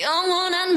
영원한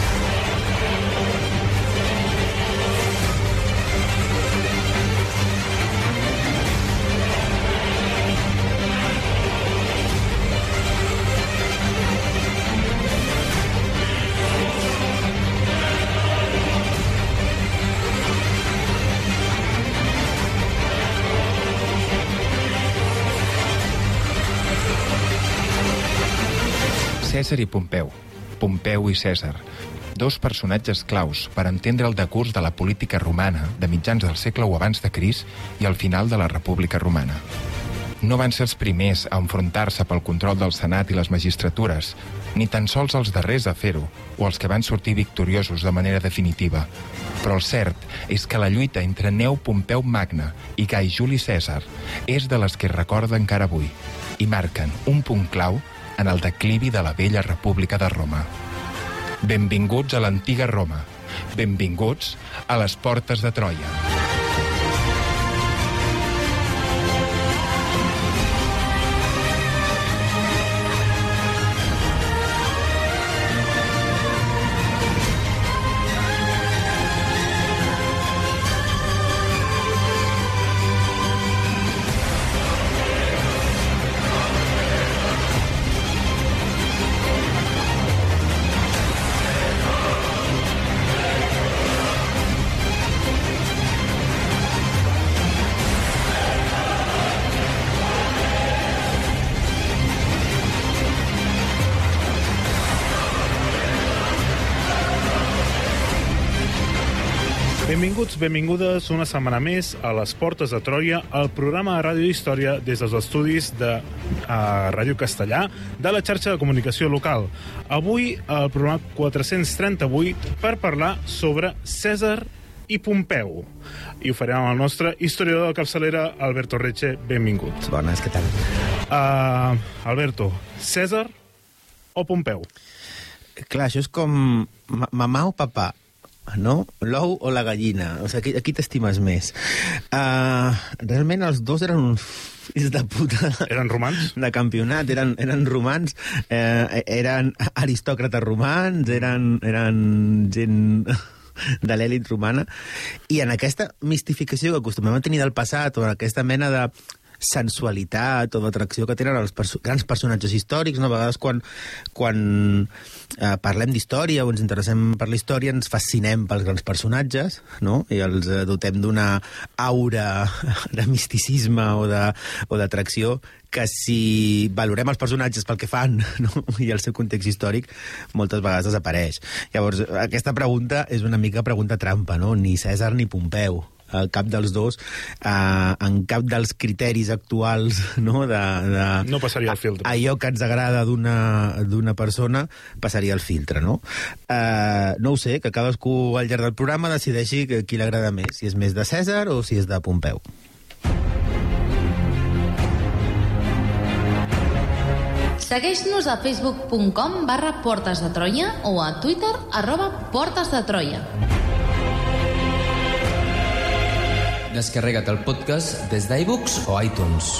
Cèsar i Pompeu. Pompeu i Cèsar. Dos personatges claus per entendre el decurs de la política romana de mitjans del segle I abans de Cris i al final de la República Romana. No van ser els primers a enfrontar-se pel control del Senat i les magistratures, ni tan sols els darrers a fer-ho, o els que van sortir victoriosos de manera definitiva. Però el cert és que la lluita entre Neu Pompeu Magna i Gai Juli Cèsar és de les que es recorda encara avui i marquen un punt clau en el declivi de la vella República de Roma. Benvinguts a l'antiga Roma. Benvinguts a les portes de Troia. Benvingudes una setmana més a les Portes de Troia, el programa de ràdio història des dels estudis de uh, Ràdio Castellà de la xarxa de comunicació local. Avui, el programa 438 per parlar sobre Cèsar i Pompeu. I ho farem amb el nostre historiador de capçalera, Alberto Reche. Benvingut. Bones, què tal? Uh, Alberto, Cèsar o Pompeu? Clar, això és com ma- mamà o papà, no? L'ou o la gallina. O sigui, aquí, aquí t'estimes més. Uh, realment els dos eren uns fills de puta Eren romans? de campionat, eren, eren romans, eh, eren aristòcrates romans, eren, eren gent de l'èlit romana, i en aquesta mistificació que acostumem a tenir del passat, o en aquesta mena de sensualitat o d'atracció que tenen els perso grans personatges històrics, no? a vegades quan, quan eh, parlem d'història o ens interessem per la història ens fascinem pels grans personatges no? i els eh, dotem d'una aura de misticisme o d'atracció que si valorem els personatges pel que fan no? i el seu context històric, moltes vegades desapareix. Llavors, aquesta pregunta és una mica pregunta trampa, no? Ni Cèsar ni Pompeu a cap dels dos, eh, en cap dels criteris actuals no, de, de, No passaria el filtre. allò que ens agrada d'una d'una persona passaria el filtre, no? Eh, no ho sé, que cadascú al llarg del programa decideixi que, qui l'agrada més, si és més de Cèsar o si és de Pompeu. Segueix-nos a facebook.com barra Portes de Troia o a Twitter arroba Portes de Troia. Descarrega't el podcast des d'iBooks o iTunes.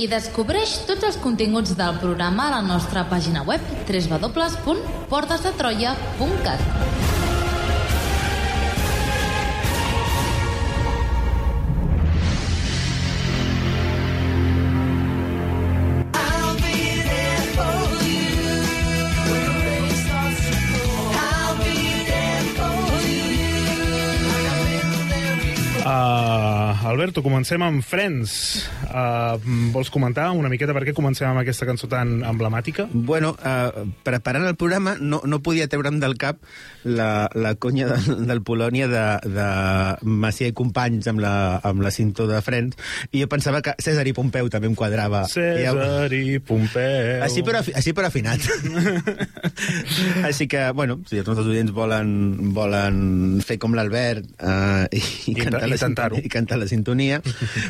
I descobreix tots els continguts del programa a la nostra pàgina web www.portesdetroia.cat Alberto, comencem amb Friends. Uh, vols comentar una miqueta per què comencem amb aquesta cançó tan emblemàtica? Bueno, uh, preparant el programa no, no podia treure'm del cap la, la conya del, del Polònia de, de Macià i Companys amb la, amb la cinta de Friends i jo pensava que César i Pompeu també em quadrava. César i Pompeu... Així però, així però afinat. així que, bueno, si els nostres oients volen, volen fer com l'Albert uh, i, i, I cantar la intentar-ho. sintonia, i cantar la sintonia.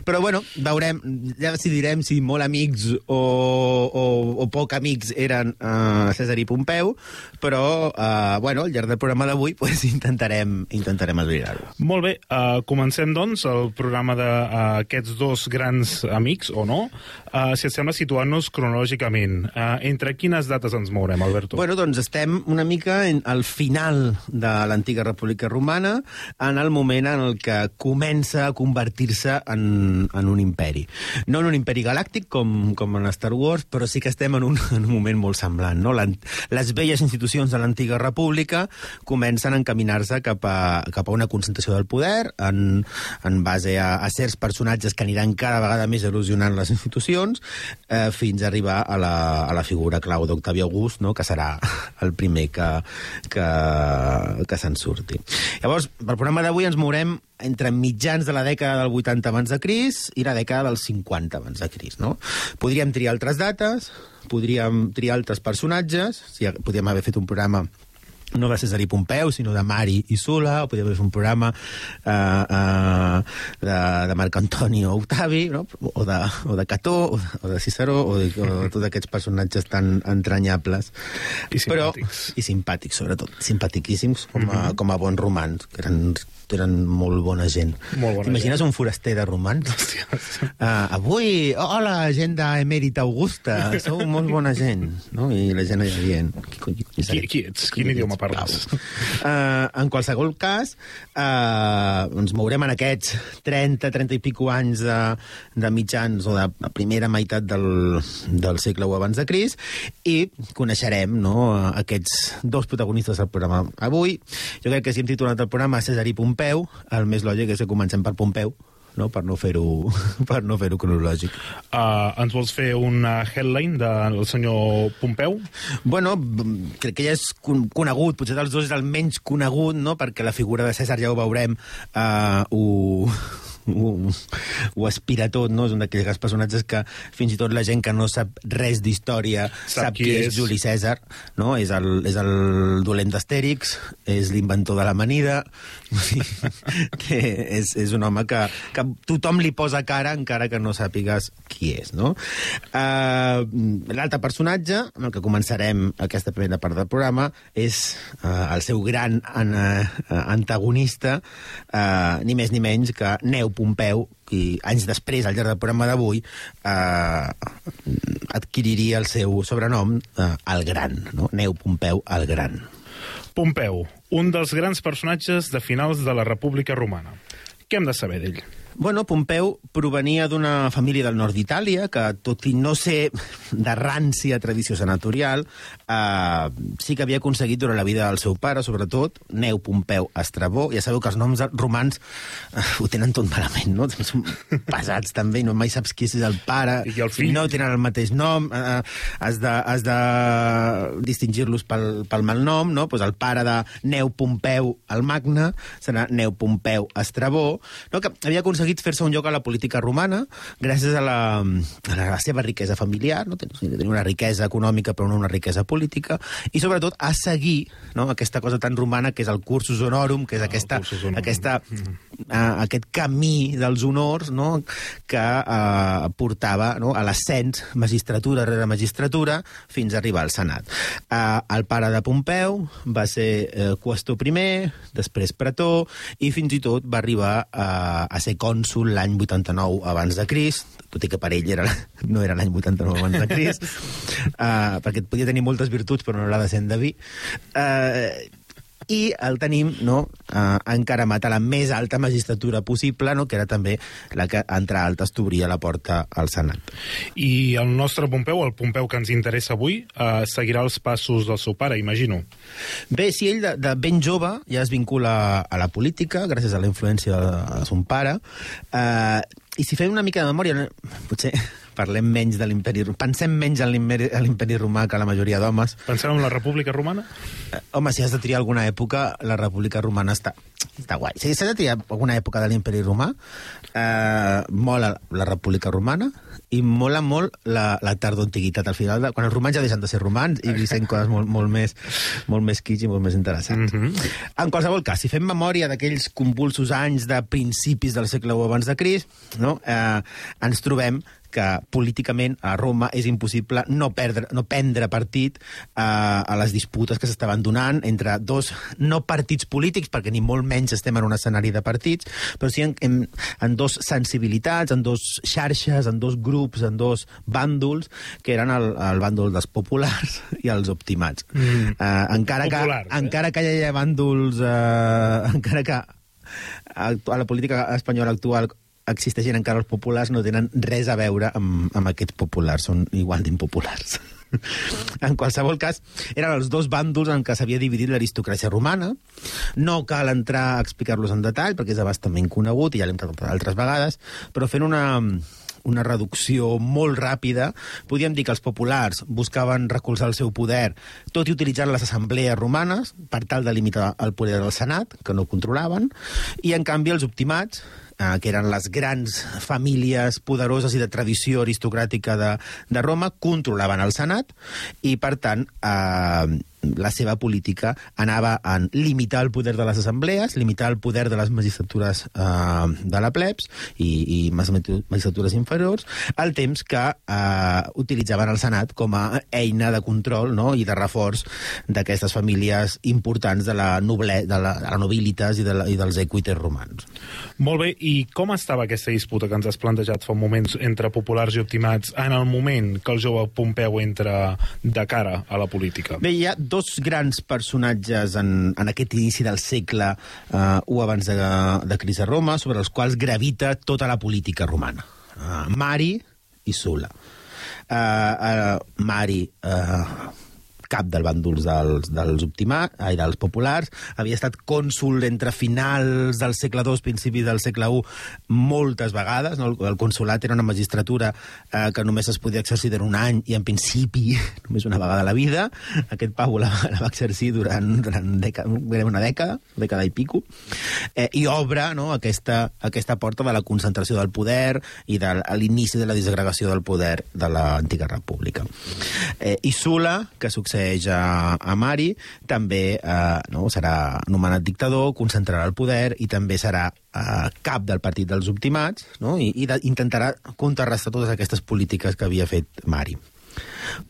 Però, bueno, veurem, ja decidirem si molt amics o, o, o poc amics eren uh, César i Pompeu, però, uh, bueno, al llarg del programa d'avui pues, intentarem, intentarem esbrinar-ho. Molt bé, uh, comencem, doncs, el programa d'aquests dos grans amics, o no? Uh, si et sembla, situant-nos cronològicament. Uh, entre quines dates ens mourem, Alberto? Bueno, doncs estem una mica en, al final de l'antiga República Romana, en el moment en el que comença a convertir-se en, en un imperi. No en un imperi galàctic, com, com en Star Wars, però sí que estem en un, en un moment molt semblant. No? Les velles institucions de l'antiga república comencen a encaminar-se cap, a, cap a una concentració del poder en, en base a, a certs personatges que aniran cada vegada més erosionant les institucions eh, fins a arribar a la, a la figura clau d'Octavi August, no? que serà el primer que, que, que se'n surti. Llavors, pel programa d'avui ens mourem entre mitjans de la dècada del 80 abans de Cris i la dècada del 50 abans de Cris, no? Podríem triar altres dates, podríem triar altres personatges, si podríem haver fet un programa no de César i Pompeu, sinó de Mari i Sula, o podríem fer un programa uh, uh, de, de Marc Antoni o Octavi, no? o, de, o de Cató, o de, o de Ciceró, o de, o de tots aquests personatges tan entranyables. I simpàtics. Però, I simpàtics, sobretot. Simpaticíssims, com a, mm -hmm. com a bons romans, que eren eren molt bona gent. Molt bona T'imagines gent. un foraster de romans? Hòstia. Uh, avui, hola, gent d'Emèrita Augusta, sou molt bona gent. No? I la gent allà dient... Qui, qui, Qui- qui ets? Quin idioma parles? Uh, en qualsevol cas, uh, ens mourem en aquests 30, 30 i pico anys de, de mitjans o de la primera meitat del, del segle o abans de Cris i coneixerem no, aquests dos protagonistes del programa. Avui, jo crec que si hem titulat el programa César i Pompeu, el més lògic és que comencem per Pompeu, no? per no fer-ho per no fer-ho cronològic. Uh, ens vols fer una headline del senyor Pompeu? Bueno, crec que ja és con- conegut, potser dels dos és el menys conegut, no? perquè la figura de César ja ho veurem, uh, ho, ho, ho aspira tot, no? és un d'aquells personatges que fins i tot la gent que no sap res d'història sap, qui, és. Juli César, no? és, el, és el dolent d'Astèrix, és l'inventor de l'amanida, que és, és un home que, que tothom li posa cara encara que no sàpigues qui és. No? Uh, L'altre personatge, amb el que començarem aquesta primera part del programa, és uh, el seu gran an, uh, antagonista, uh, ni més ni menys que Neu Pompeu, i anys després, al llarg del programa d'avui, eh, adquiriria el seu sobrenom eh, el Gran, no? Neu Pompeu el Gran. Pompeu, un dels grans personatges de finals de la República Romana. Què hem de saber d'ell? Bueno, Pompeu provenia d'una família del nord d'Itàlia que, tot i no ser de rància tradició senatorial, eh, sí que havia aconseguit durant la vida del seu pare, sobretot, Neu Pompeu Estrabó. Ja sabeu que els noms romans eh, ho tenen tot malament, no? Són pesats, també, i no mai saps qui és el pare. I el fill? No tenen el mateix nom, eh, has de, has de distingir-los pel, pel malnom, no? Pues el pare de Neu Pompeu el Magne serà Neu Pompeu Estrabó, no? que havia aconseguit fer-se un lloc a la política romana gràcies a la, a la seva riquesa familiar, no? tenia una riquesa econòmica però no una riquesa política, i sobretot a seguir no? aquesta cosa tan romana que és el cursus honorum, que és aquesta, cursus honorum. aquesta, uh, aquest camí dels honors no? que uh, portava no? a l'ascens, magistratura rere magistratura, fins a arribar al Senat. Uh, el pare de Pompeu va ser uh, qüestor primer, després pretor, i fins i tot va arribar uh, a ser cònsul l'any 89 abans de Crist, tot i que per ell era, no era l'any 89 abans de Crist, uh, perquè podia tenir moltes virtuts però no era de ser endeví. Uh, i el tenim no, eh, encaramat a la més alta magistratura possible, no, que era també la que, entre altes, t'obria la porta al Senat. I el nostre Pompeu, el Pompeu que ens interessa avui, eh, seguirà els passos del seu pare, imagino. Bé, si ell de, de ben jove ja es vincula a la política, gràcies a la influència de, de son pare, eh, i si fem una mica de memòria, potser parlem menys de l'imperi... Pensem menys en l'imperi romà que la majoria d'homes. Pensem en la República Romana? Eh, home, si has de triar alguna època, la República Romana està, està guai. Si s'ha de triar alguna època de l'imperi romà, eh, mola la República Romana i mola molt la, la tardoantiguitat. Al final, de, quan els romans ja deixen de ser romans i sent coses molt, molt més, molt més kitsch i molt més interessants. Mhm. En qualsevol cas, si fem memòria d'aquells convulsos anys de principis del segle I abans de Crist, no? eh, ens trobem que políticament a Roma és impossible no, perdre, no prendre partit eh, a les disputes que s'estaven donant entre dos, no partits polítics, perquè ni molt menys estem en un escenari de partits, però sí en, en, en dos sensibilitats, en dos xarxes, en dos grups, en dos bàndols, que eren el, el bàndol dels populars i els optimats. Mm. Eh, encara, Populars, que, eh? encara que hi hagi bàndols... Eh, encara que a la política espanyola actual existeixen encara els populars, no tenen res a veure amb, amb aquests populars, són igual d'impopulars. en qualsevol cas, eren els dos bàndols en què s'havia dividit l'aristocràcia romana. No cal entrar a explicar-los en detall, perquè és abastament conegut, i ja l'hem tractat altres vegades, però fent una, una reducció molt ràpida, podríem dir que els populars buscaven recolzar el seu poder, tot i utilitzant les assemblees romanes per tal de limitar el poder del Senat, que no controlaven, i en canvi els optimats, eh, que eren les grans famílies poderoses i de tradició aristocràtica de, de Roma, controlaven el Senat i, per tant, eh, la seva política anava a limitar el poder de les assemblees, limitar el poder de les magistratures eh, de la plebs i, i magistratures inferiors, al temps que eh, utilitzaven el Senat com a eina de control no? i de reforç d'aquestes famílies importants de la, noble, de la, de la nobilitas i, de la, i dels equites romans. Molt bé, i com estava aquesta disputa que ens has plantejat fa un moment entre populars i optimats en el moment que el jove Pompeu entra de cara a la política? Bé, hi ha dos grans personatges en, en aquest inici del segle eh, o abans de, de Cris a Roma, sobre els quals gravita tota la política romana. Uh, Mari i Sula. Uh, uh, Mari, uh, cap del bàndol dels, dels optimats, ai, dels populars, havia estat cònsul entre finals del segle II, principis del segle I, moltes vegades. No? El, consulat era una magistratura eh, que només es podia exercir en un any i, en principi, només una vegada a la vida. Aquest Pau la, la va exercir durant, durant dècada, una dècada, dècada i pico, eh, i obre no, aquesta, aquesta porta de la concentració del poder i de l'inici de la disgregació del poder de l'antiga república. Eh, I Sula, que succeeix a, a Mari, també eh, no, serà nomenat dictador, concentrarà el poder i també serà eh, cap del partit dels optimats no? i, i de, intentarà contrarrestar totes aquestes polítiques que havia fet Mari.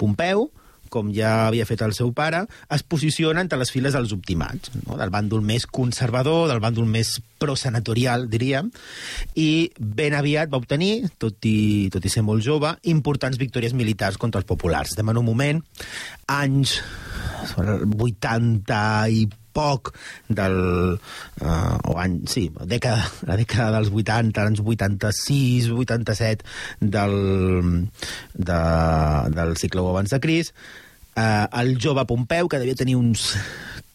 Pompeu, com ja havia fet el seu pare, es posiciona entre les files dels optimats, no? del bàndol més conservador, del bàndol més prosenatorial, diríem, i ben aviat va obtenir, tot i, tot i ser molt jove, importants victòries militars contra els populars. Estem en un moment, anys, 80 i poc del... Uh, o any, sí, dècada, la dècada dels 80, anys 86, 87 del, de, del I abans de Cris, uh, el jove Pompeu, que devia tenir uns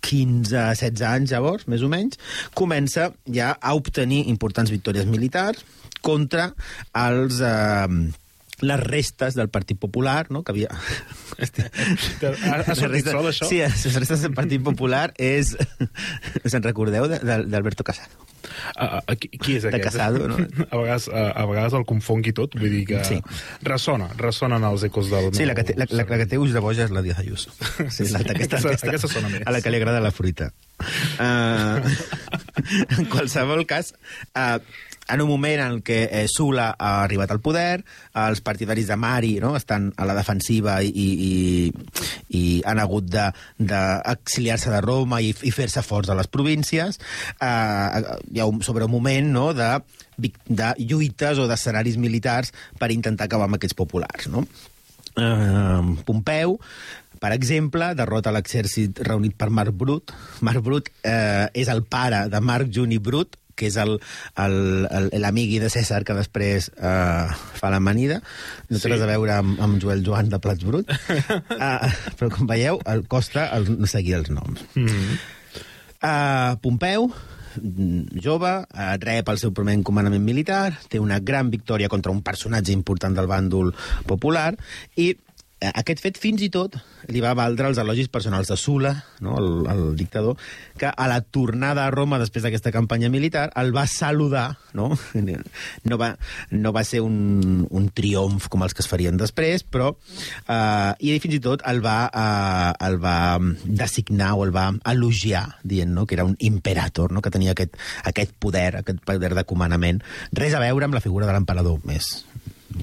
15-16 anys llavors, més o menys, comença ja a obtenir importants victòries militars contra els... Uh, les restes del Partit Popular, no? que havia... Ha, ha sortit sol, això? Sí, les restes del Partit Popular és... Se'n recordeu de- de- d'Alberto Casado? A, a, qui, qui és De aquest? Casado, no? A vegades, a, a vegades el confongui tot, vull dir que Sí. ressona, ressonen els ecos del Sí, la que, té, la, la, la que té ulls de boja és la Díaz Ayuso. Sí, la, aquesta, Aquesta- aquesta, aquesta sona més. A la que li agrada la fruita. Uh, en qualsevol cas, uh, en un moment en què eh, Sula ha arribat al poder, els partidaris de Mari no, estan a la defensiva i, i, i, han hagut d'exiliar-se de, de Roma i, i fer-se forts a les províncies, eh, hi ha un, sobre un moment no, de, de lluites o d'escenaris militars per intentar acabar amb aquests populars. No? eh, Pompeu, Per exemple, derrota l'exèrcit reunit per Marc Brut. Marc Brut eh, és el pare de Marc Juni Brut, que és l'amigui de César que després eh, fa l'amanida. No té Sí. res a veure amb, amb Joel Joan de Plats Brut. uh, però, com veieu, el costa el, seguir els noms. Mm -hmm. uh, Pompeu, jove, uh, rep el seu primer encomandament militar, té una gran victòria contra un personatge important del bàndol popular i eh, aquest fet fins i tot li va valdre els elogis personals de Sula, no, el, el dictador, que a la tornada a Roma després d'aquesta campanya militar el va saludar, no? No va, no va ser un, un triomf com els que es farien després, però... Eh, I fins i tot el va, eh, el va designar o el va elogiar, dient no? que era un imperator, no? que tenia aquest, aquest poder, aquest poder de comandament. Res a veure amb la figura de l'emperador més,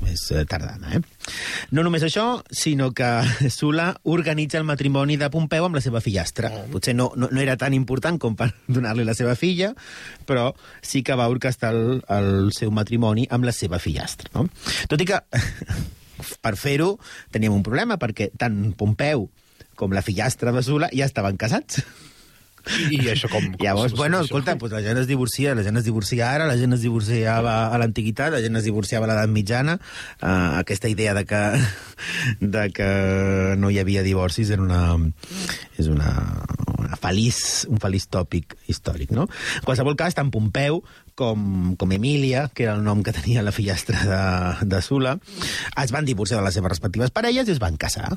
més eh, tardana. Eh? No només això, sinó que Sula organitza el matrimoni de Pompeu amb la seva fillastra. Potser no, no, no era tan important com per donar-li la seva filla, però sí que va orquestar el, el seu matrimoni amb la seva fillastra. No? Tot i que, per fer-ho, teníem un problema, perquè tant Pompeu com la fillastra de Sula ja estaven casats. I, i això com... com Llavors, bueno, escolta, pues la gent es divorcia, la gent es divorcia ara, la gent es divorciava a l'antiguitat, la gent es divorciava a l'edat mitjana. Uh, aquesta idea de que, de que no hi havia divorcis era una, és una, una feliç, un feliç tòpic històric, no? En qualsevol cas, tant Pompeu com, com Emília, que era el nom que tenia la fillastra de, de Sula, es van divorciar de les seves respectives parelles i es van casar.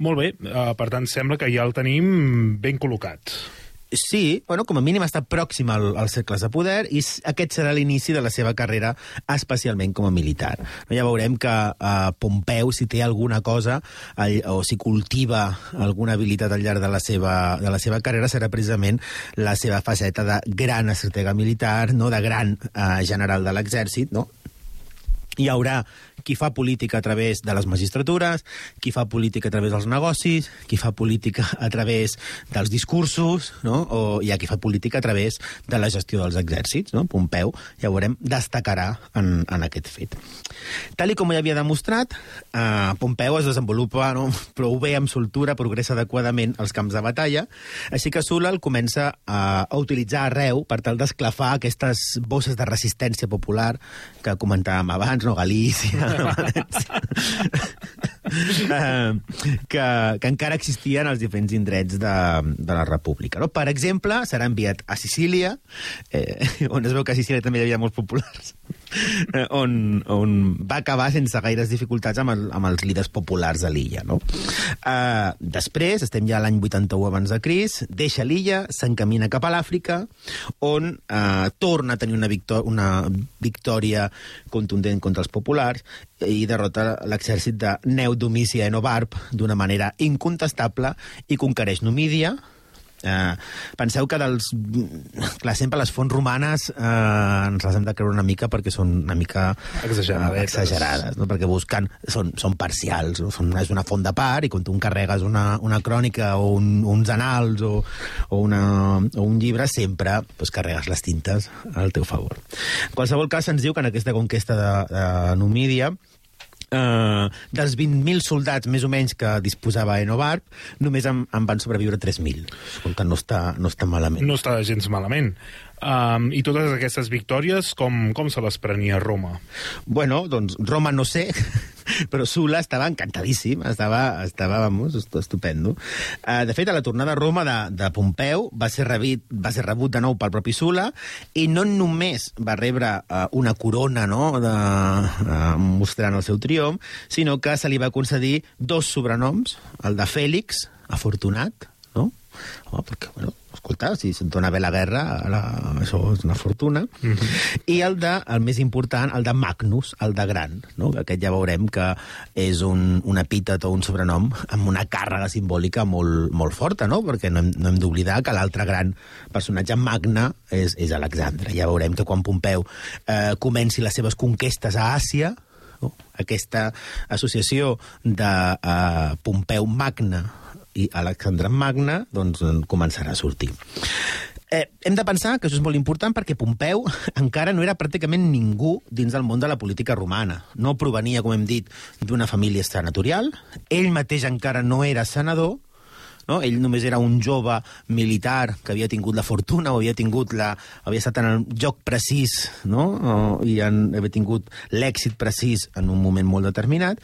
Molt bé, uh, per tant, sembla que ja el tenim ben col·locat. Sí, bueno, com a mínim està pròxim al, als cercles de poder i aquest serà l'inici de la seva carrera, especialment com a militar. Ja veurem que eh, Pompeu, si té alguna cosa all, o si cultiva alguna habilitat al llarg de la seva, de la seva carrera, serà precisament la seva faceta de gran estratega militar, no de gran eh, general de l'exèrcit, no? Hi haurà qui fa política a través de les magistratures, qui fa política a través dels negocis, qui fa política a través dels discursos, no? o hi ha qui fa política a través de la gestió dels exèrcits. No? Pompeu, ja ho veurem, destacarà en, en aquest fet. Tal i com ja havia demostrat, eh, Pompeu es desenvolupa no? prou bé amb soltura, progressa adequadament als camps de batalla, així que Sula el comença a, a utilitzar arreu per tal d'esclafar aquestes bosses de resistència popular que comentàvem abans, Centro Galicia. eh, que, que encara existien als diferents indrets de, de la república. No? Per exemple, serà enviat a Sicília, eh, on es veu que a Sicília també hi havia molts populars, eh, on, on va acabar sense gaires dificultats amb, el, amb els líders populars de l'illa. No? Eh, després, estem ja l'any 81 abans de Cris, deixa l'illa, s'encamina cap a l'Àfrica, on eh, torna a tenir una, victò una victòria contundent contra els populars i derrota l'exèrcit de Neu Domici a Enobarb d'una manera incontestable i conquereix Numídia, Eh, penseu que dels... Clar, sempre les fonts romanes eh, ens les hem de creure una mica perquè són una mica eh, exagerades, no? perquè busquen... Són, són parcials, no? són, és una font de part i quan tu encarregues una, una crònica o un, uns anals o, o, una, o un llibre sempre pues, carregues les tintes al teu favor. En qualsevol cas, ens diu que en aquesta conquesta de, de Numídia Uh, dels 20.000 soldats més o menys que disposava Enobarb, només en, en van sobreviure 3.000. Escolta, no està, no està malament. No està gens malament. Um, I totes aquestes victòries, com, com se les prenia Roma? Bueno, doncs Roma no sé, però Sula estava encantadíssim, estava, estava vamos, est- estupendo. Uh, de fet, a la tornada a Roma de, de Pompeu va ser, rebit, va ser rebut de nou pel propi Sula i no només va rebre uh, una corona no, de, uh, mostrant el seu triomf, sinó que se li va concedir dos sobrenoms, el de Fèlix, afortunat, no? Home, perquè, bueno, escolta, si se't dona bé la guerra, la, això és una fortuna. Mm -hmm. I el de, el més important, el de Magnus, el de gran, no? Aquest ja veurem que és un, un epítet o un sobrenom amb una càrrega simbòlica molt, molt forta, no? Perquè no hem, no hem d'oblidar que l'altre gran personatge magne és, és Alexandre. Ja veurem que quan Pompeu eh, comenci les seves conquestes a Àsia, no? aquesta associació de uh, Pompeu Magne i Alexandre Magne doncs, en començarà a sortir. Eh, hem de pensar que això és molt important perquè Pompeu encara no era pràcticament ningú dins del món de la política romana. No provenia, com hem dit, d'una família senatorial. Ell mateix encara no era senador, no? Ell només era un jove militar que havia tingut la fortuna o havia tingut la, havia estat en el joc precís no? o, i en, havia tingut l'èxit precís en un moment molt determinat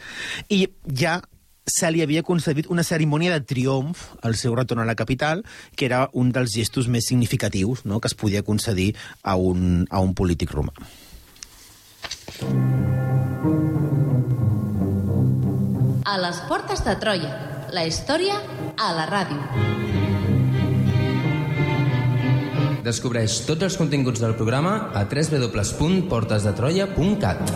i ja se li havia concedit una cerimònia de triomf al seu retorn a la capital, que era un dels gestos més significatius no? que es podia concedir a un, a un polític romà. A les portes de Troia. La història a la ràdio. Descobreix tots els continguts del programa a www.portesdetroia.cat.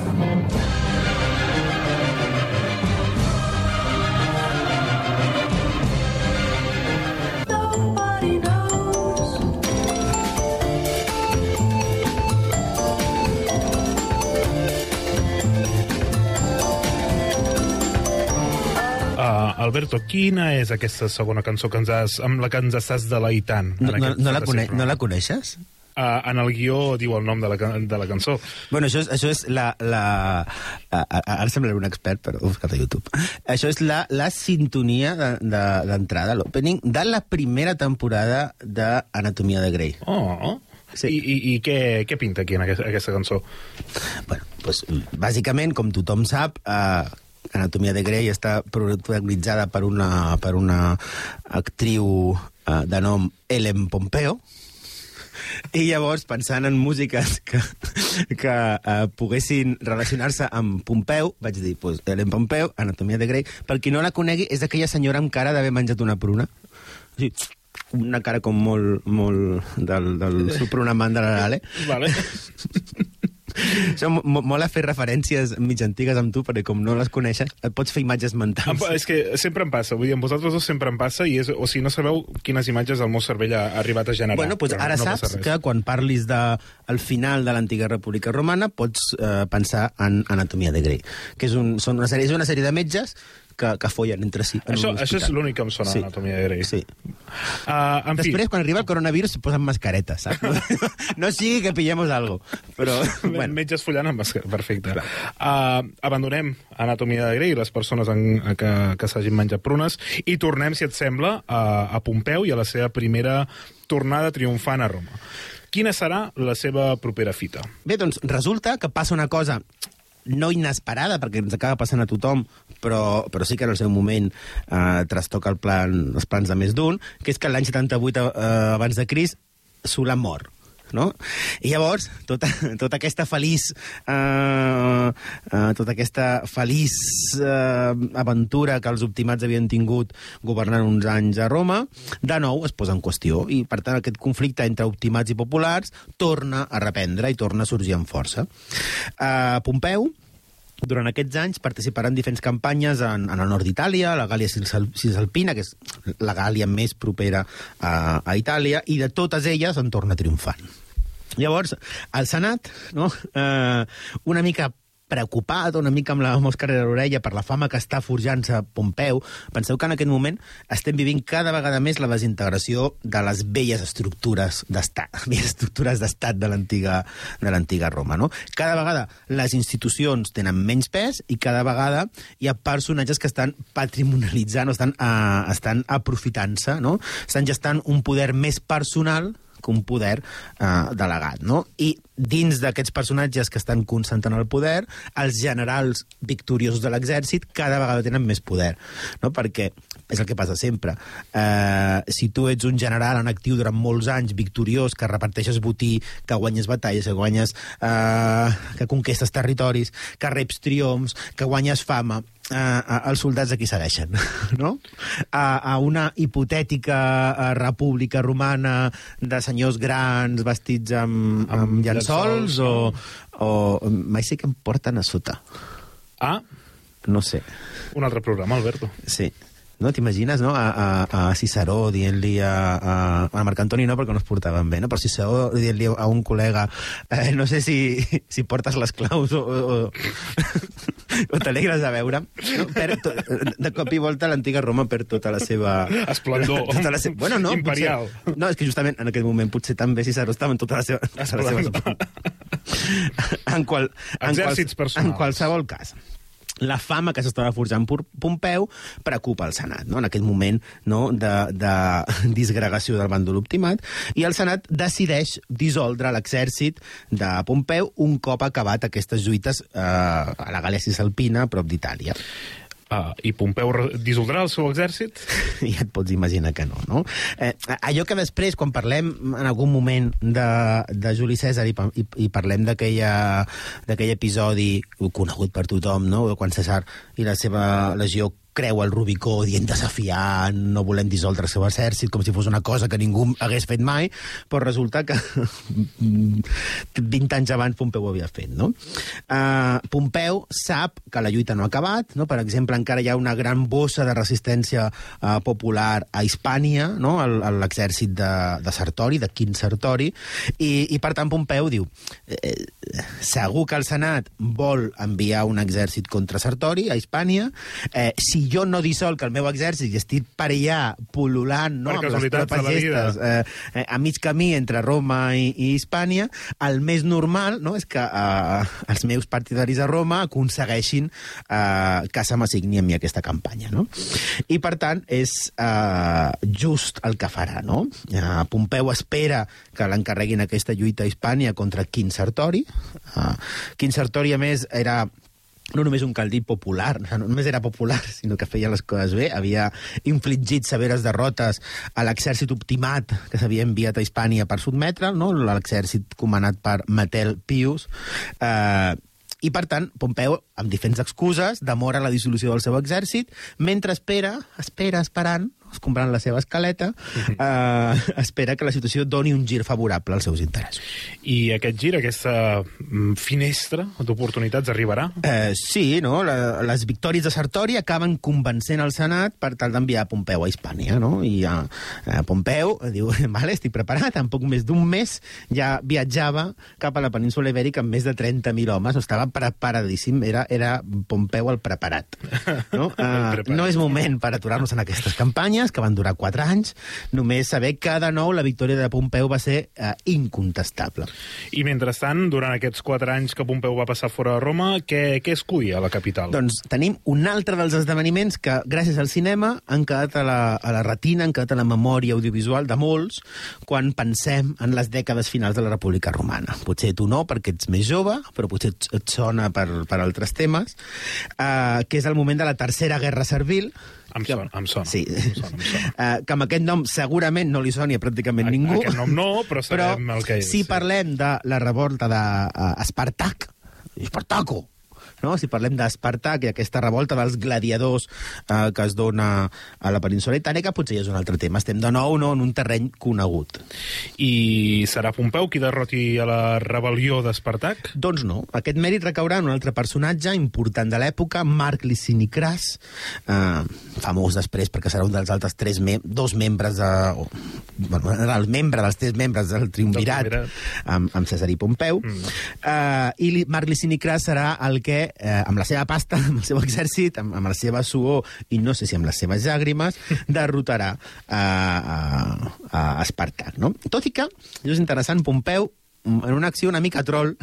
Alberto, quina és aquesta segona cançó que ens has, amb la que ens estàs deleitant? No, no, no, la, cone no la coneixes? Uh, en el guió diu el nom de la, de la cançó. Bueno, això és, això és la... la a, ara semblaré un expert, però ho he buscat a YouTube. Això és la, la sintonia d'entrada, de, d'entrada, l'opening, de la primera temporada d'Anatomia de Grey. Oh, Sí. I, i, i què, què pinta aquí en aquesta, aquesta cançó? Bueno, doncs, bàsicament, com tothom sap, eh, Anatomia de Grey està protagonitzada per una, per una actriu eh, de nom Ellen Pompeo, i llavors, pensant en músiques que, que uh, poguessin relacionar-se amb Pompeu, vaig dir, pues, Ellen Pompeu, Anatomia de Grey. Per qui no la conegui, és aquella senyora amb cara d'haver menjat una pruna. O sigui, una cara com molt, molt del, del supronamant de l'Arale. Vale. Això mo- mo- mola fer referències mig antigues amb tu, perquè com no les coneixes, et pots fer imatges mentals. és que sempre em passa, vull dir, amb vosaltres dos sempre em passa, i és, o sigui, no sabeu quines imatges el meu cervell ha arribat a generar. Bueno, doncs ara no saps que quan parlis de el final de l'antiga República Romana pots eh, pensar en Anatomia de Grey, que és, un, són una sèrie, és una sèrie de metges que, que follen entre si. en Això, això és l'únic que em sona, Sí. Anatomia de Grey. Sí. Uh, en Després, fi, quan arriba el coronavirus, se posen mascaretes, saps? no sigui que pillemos algo. Però, bueno. metges follant amb màscara, perfecte. Uh, abandonem Anatomia de Grey, les persones en, que, que s'hagin menjat prunes, i tornem, si et sembla, a, a Pompeu i a la seva primera tornada triomfant a Roma. Quina serà la seva propera fita? Bé, doncs resulta que passa una cosa no inesperada, perquè ens acaba passant a tothom, però, però sí que en el seu moment eh, trastoca el plan, els plans de més d'un, que és que l'any 78 eh, abans de Crist Sula mor no? I llavors, tota, tota aquesta feliç eh, eh, tota aquesta feliç eh, aventura que els optimats havien tingut governant uns anys a Roma, de nou es posa en qüestió i, per tant, aquest conflicte entre optimats i populars torna a reprendre i torna a sorgir amb força. Eh, Pompeu, durant aquests anys participarà en diferents campanyes en, en el nord d'Itàlia, la Gàlia Cisal- Cisalpina, que és la Gàlia més propera a, a Itàlia, i de totes elles en torna triomfant. Llavors, el Senat, no, eh, una mica preocupat, una mica amb la mosca a l'orella per la fama que està forjant-se Pompeu, penseu que en aquest moment estem vivint cada vegada més la desintegració de les velles estructures d'estat, velles estructures d'estat de l'antiga de l'antiga Roma, no? Cada vegada les institucions tenen menys pes i cada vegada hi ha personatges que estan patrimonialitzant o estan, uh, estan aprofitant-se, no? Estan gestant un poder més personal un poder eh, delegat, no? I dins d'aquests personatges que estan concentrant el poder, els generals victoriosos de l'exèrcit cada vegada tenen més poder, no? Perquè és el que passa sempre. Eh, si tu ets un general en actiu durant molts anys, victoriós, que reparteixes botí, que guanyes batalles, que guanyes... Eh, que conquestes territoris, que reps triomfs, que guanyes fama, eh, els soldats aquí segueixen, no? A, a una hipotètica eh, república romana de senyors grans vestits amb, amb, Amb llençols o, o... Mai sé que em porten a sota. Ah, No sé. un altre programa, Alberto. Sí. No? T'imagines, no? A, a, a Ciceró dient-li a, a, a Marc Antoni no, perquè no es portaven bé, no? Però Ciceró dient-li a un col·lega eh, no sé si, si portes les claus o, o, o t'alegres de veure. No? Per, to, de cop i volta l'antiga Roma perd tota la seva... Esplendor. Tota la seva, bueno, no, Imperial. Potser, no, és que justament en aquest moment potser també Ciceró estava en tota la seva... Tota la seva en, qual, en, qual, en qualsevol cas la fama que s'estava forjant Pompeu preocupa el Senat, no? en aquest moment no? de, de disgregació del bàndol optimat, i el Senat decideix dissoldre l'exèrcit de Pompeu un cop acabat aquestes lluites eh, a la Galècia Salpina, prop d'Itàlia. Ah, I Pompeu dissoldrà el seu exèrcit? ja et pots imaginar que no, no? Eh, allò que després, quan parlem en algun moment de, de Juli César i, i, i parlem d'aquell episodi conegut per tothom, no? quan César i la seva legió creu el Rubicó dient desafiant, no volem dissoldre el seu exèrcit, com si fos una cosa que ningú hagués fet mai, però resulta que 20 anys abans Pompeu ho havia fet, no? Uh, Pompeu sap que la lluita no ha acabat, no? per exemple, encara hi ha una gran bossa de resistència uh, popular a Hispània, no? L'exèrcit de, de Sartori, de Quint Sartori, i, i per tant Pompeu diu eh, segur que el Senat vol enviar un exèrcit contra Sartori a Hispània, eh, si jo no dissolc el meu exèrcit i estic per allà pol·lulant no, amb les tropes gestes eh, eh, a mig camí entre Roma i, i Hispània, el més normal no, és que eh, els meus partidaris a Roma aconsegueixin eh, que se m'assigni a mi aquesta campanya. No? I, per tant, és eh, just el que farà. No? Eh, Pompeu espera que l'encarreguin aquesta lluita a Hispània contra Quint Sartori. Eh, Sartori, a més, era no només un caldí popular, no només era popular, sinó que feia les coses bé, havia infligit severes derrotes a l'exèrcit optimat que s'havia enviat a Hispània per sotmetre, no? l'exèrcit comandat per Matel Pius, eh, i, per tant, Pompeu, amb diferents excuses, demora la dissolució del seu exèrcit, mentre espera, espera esperant, escombrant la seva escaleta, eh, espera que la situació doni un gir favorable als seus interessos. I aquest gir, aquesta mm, finestra d'oportunitats arribarà? Eh, sí, no? La, les victòries de Sartori acaben convencent el Senat per tal d'enviar Pompeu a Hispània, no? I eh, eh, Pompeu diu, vale, estic preparat, en poc més d'un mes ja viatjava cap a la península ibèrica amb més de 30.000 homes, estava preparadíssim, era, era Pompeu el preparat. No, uh, preparat. no és moment per aturar-nos en aquestes campanyes, que van durar 4 anys, només saber que de nou la victòria de Pompeu va ser uh, incontestable. I mentrestant, durant aquests quatre anys que Pompeu va passar fora de Roma, què, què es cuia a la capital? Doncs tenim un altre dels esdeveniments que, gràcies al cinema, han quedat a la, a la retina, han quedat a la memòria audiovisual de molts quan pensem en les dècades finals de la República Romana. Potser tu no, perquè ets més jove, però potser et, et sona per, per altres temes, eh, que és el moment de la Tercera Guerra Servil, Em sona, em sona. Sí. Em sona, em sona. Eh, que amb aquest nom segurament no li soni a pràcticament A- ningú. aquest nom no, però sabem el que és, si sí. parlem de la revolta d'Espartac, Espartaco, no? si parlem d'Espartac i aquesta revolta dels gladiadors eh, que es dona a la península itàlica, potser ja és un altre tema. Estem de nou no, en un terreny conegut. I serà Pompeu qui derroti a la rebel·lió d'Espartac? Doncs no. Aquest mèrit recaurà en un altre personatge important de l'època, Marc Licini Cras, eh, famós després perquè serà un dels altres tres mem dos membres de... O, bueno, era el membre dels tres membres del triumvirat amb, amb Cesar i Pompeu. Mm. Eh, I Marc Licini Cras serà el que, eh, amb la seva pasta, amb el seu exèrcit, amb, amb la seva suor i no sé si amb les seves llàgrimes, derrotarà eh, a, a Espartac. No? Tot i que, és interessant, Pompeu, en una acció una mica troll,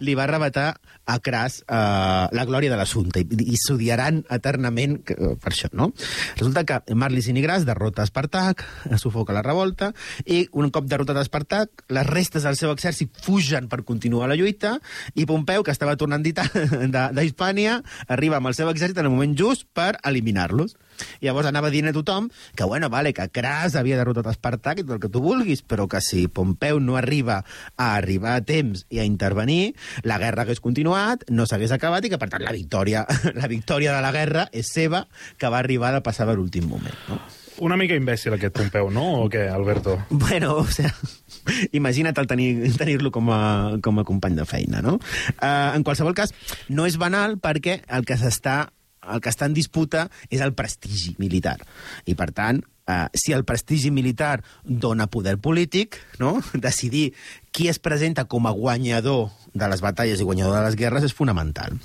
li va arrebatar a Cras eh, la glòria de l'assumpte i, i s'odiaran eternament que, eh, per això, no? Resulta que Marc Licini Gras derrota Espartac, sufoca la revolta, i un cop derrotat Espartac, les restes del seu exèrcit fugen per continuar la lluita, i Pompeu, que estava tornant d'Hispània, arriba amb el seu exèrcit en el moment just per eliminar-los. I llavors anava dient a tothom que, bueno, vale, que Cras havia derrotat Espartac i tot el que tu vulguis, però que si Pompeu no arriba a arribar a temps i a intervenir, la guerra hagués continuat, no s'hagués acabat i que, per tant, la victòria, la victòria de la guerra és seva, que va arribar de passar a l'últim moment, no? Una mica imbècil aquest Pompeu, no? O què, Alberto? Bueno, o sea, imagina't el tenir- tenir-lo com, a, com a company de feina, no? Uh, en qualsevol cas, no és banal perquè el que s'està el que està en disputa és el prestigi militar. I, per tant, eh, si el prestigi militar dona poder polític, no? decidir qui es presenta com a guanyador de les batalles i guanyador de les guerres és fonamental.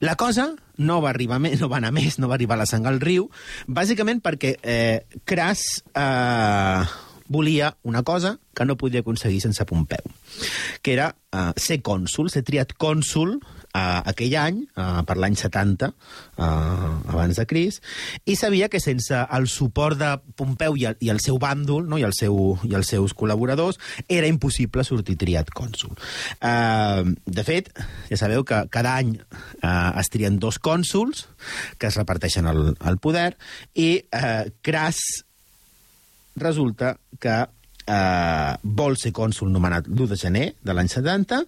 La cosa no va arribar més, no va anar més, no va arribar la sang al riu, bàsicament perquè eh, Cras eh, volia una cosa que no podia aconseguir sense Pompeu, que era eh, ser cònsul, ser triat cònsul eh, aquell any, eh, per l'any 70, eh, abans de Cris, i sabia que sense el suport de Pompeu i el, i el seu bàndol, no? I, el seu, i els seus col·laboradors, era impossible sortir triat cònsul. Eh, de fet, ja sabeu que cada any eh, es trien dos cònsuls que es reparteixen el, el poder, i eh, Cras resulta que eh, vol ser cònsul nomenat l'1 de gener de l'any 70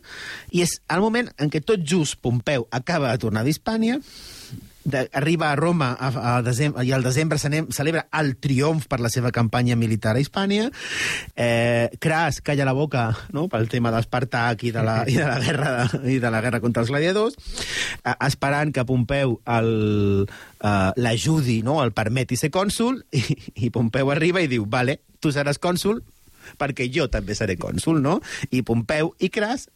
i és el moment en què tot just Pompeu acaba de tornar d'Hispània de, arriba a Roma a, a desembre, i al desembre cenem, celebra el triomf per la seva campanya militar a Hispània. Eh, Cras calla la boca no? pel tema d'Espartac i, de la, i, de la guerra, i de la guerra contra els gladiadors, eh, esperant que Pompeu eh, l'ajudi, no? el permeti ser cònsul, i, i Pompeu arriba i diu, vale, tu seràs cònsul perquè jo també seré cònsul, no? I Pompeu i Cras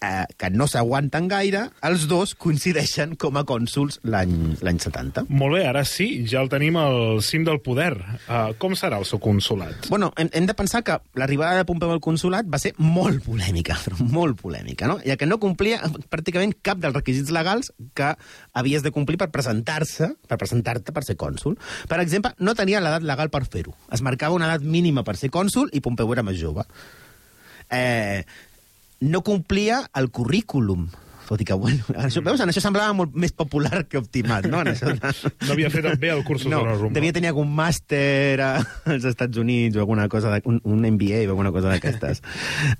eh, que no s'aguanten gaire, els dos coincideixen com a cònsuls l'any l'any 70. Molt bé, ara sí, ja el tenim al cim del poder. Uh, com serà el seu consulat? Bueno, hem, hem de pensar que l'arribada de Pompeu al consulat va ser molt polèmica, però molt polèmica, no? Ja que no complia pràcticament cap dels requisits legals que havies de complir per presentar-se, per presentar-te per ser cònsul. Per exemple, no tenia l'edat legal per fer-ho. Es marcava una edat mínima per ser cònsul i Pompeu era més jove. Eh, no complia el currículum. Tot i que, bueno, això, veus, en això semblava molt més popular que optimat, no? En això. No havia fet bé el curs no, de la rumba. devia tenir algun màster a- als Estats Units o alguna cosa, de, un, un MBA o alguna cosa d'aquestes.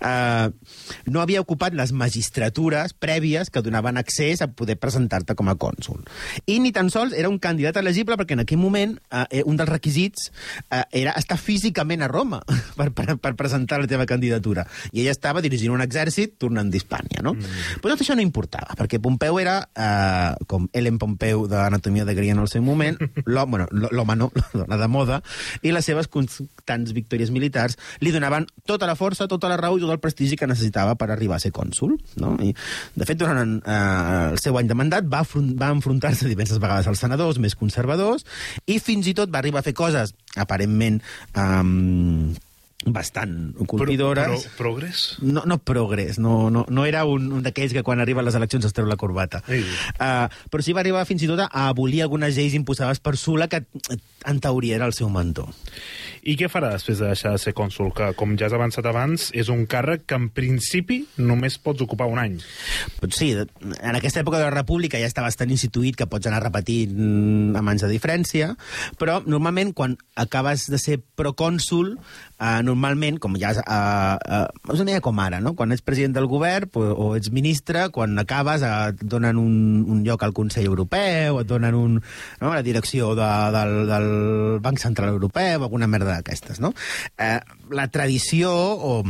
uh, no havia ocupat les magistratures prèvies que donaven accés a poder presentar-te com a cònsul. I ni tan sols era un candidat elegible perquè en aquell moment uh, un dels requisits uh, era estar físicament a Roma per, per, per presentar la teva candidatura. I ella estava dirigint un exèrcit tornant d'Hispània, no? Mm. Però tot això no importava, perquè Pompeu era, eh, com Ellen Pompeu d'Anatomia de Grey en el seu moment, l'home, bueno, l'home no, la de moda, i les seves constants victòries militars li donaven tota la força, tota la raó i tot el prestigi que necessitava per arribar a ser cònsul. No? I, de fet, durant eh, el seu any de mandat va, va enfrontar-se diverses vegades als senadors més conservadors i fins i tot va arribar a fer coses aparentment um, bastant colpidores. Pro, pro, progrés? No, no progrés, no, no, no era un, un d'aquells que quan arriben les eleccions es treu la corbata. Ei. Uh, però sí va arribar fins i tot a abolir algunes lleis imposades per Sula, que en teoria era el seu mentor. I què farà després de deixar de ser cònsul? Que, com ja has avançat abans, és un càrrec que en principi només pots ocupar un any. Doncs sí, en aquesta època de la República ja està bastant instituït que pots anar repetint mm, amb anys de diferència, però normalment quan acabes de ser procònsul, eh, normalment, com ja... Eh, eh, és una idea com ara, no? Quan ets president del govern o, o ets ministre, quan acabes eh, et donen un, un lloc al Consell Europeu, et donen un, no? la direcció de, del, del Banc Central Europeu, alguna merda d'aquestes, no? Eh, la tradició o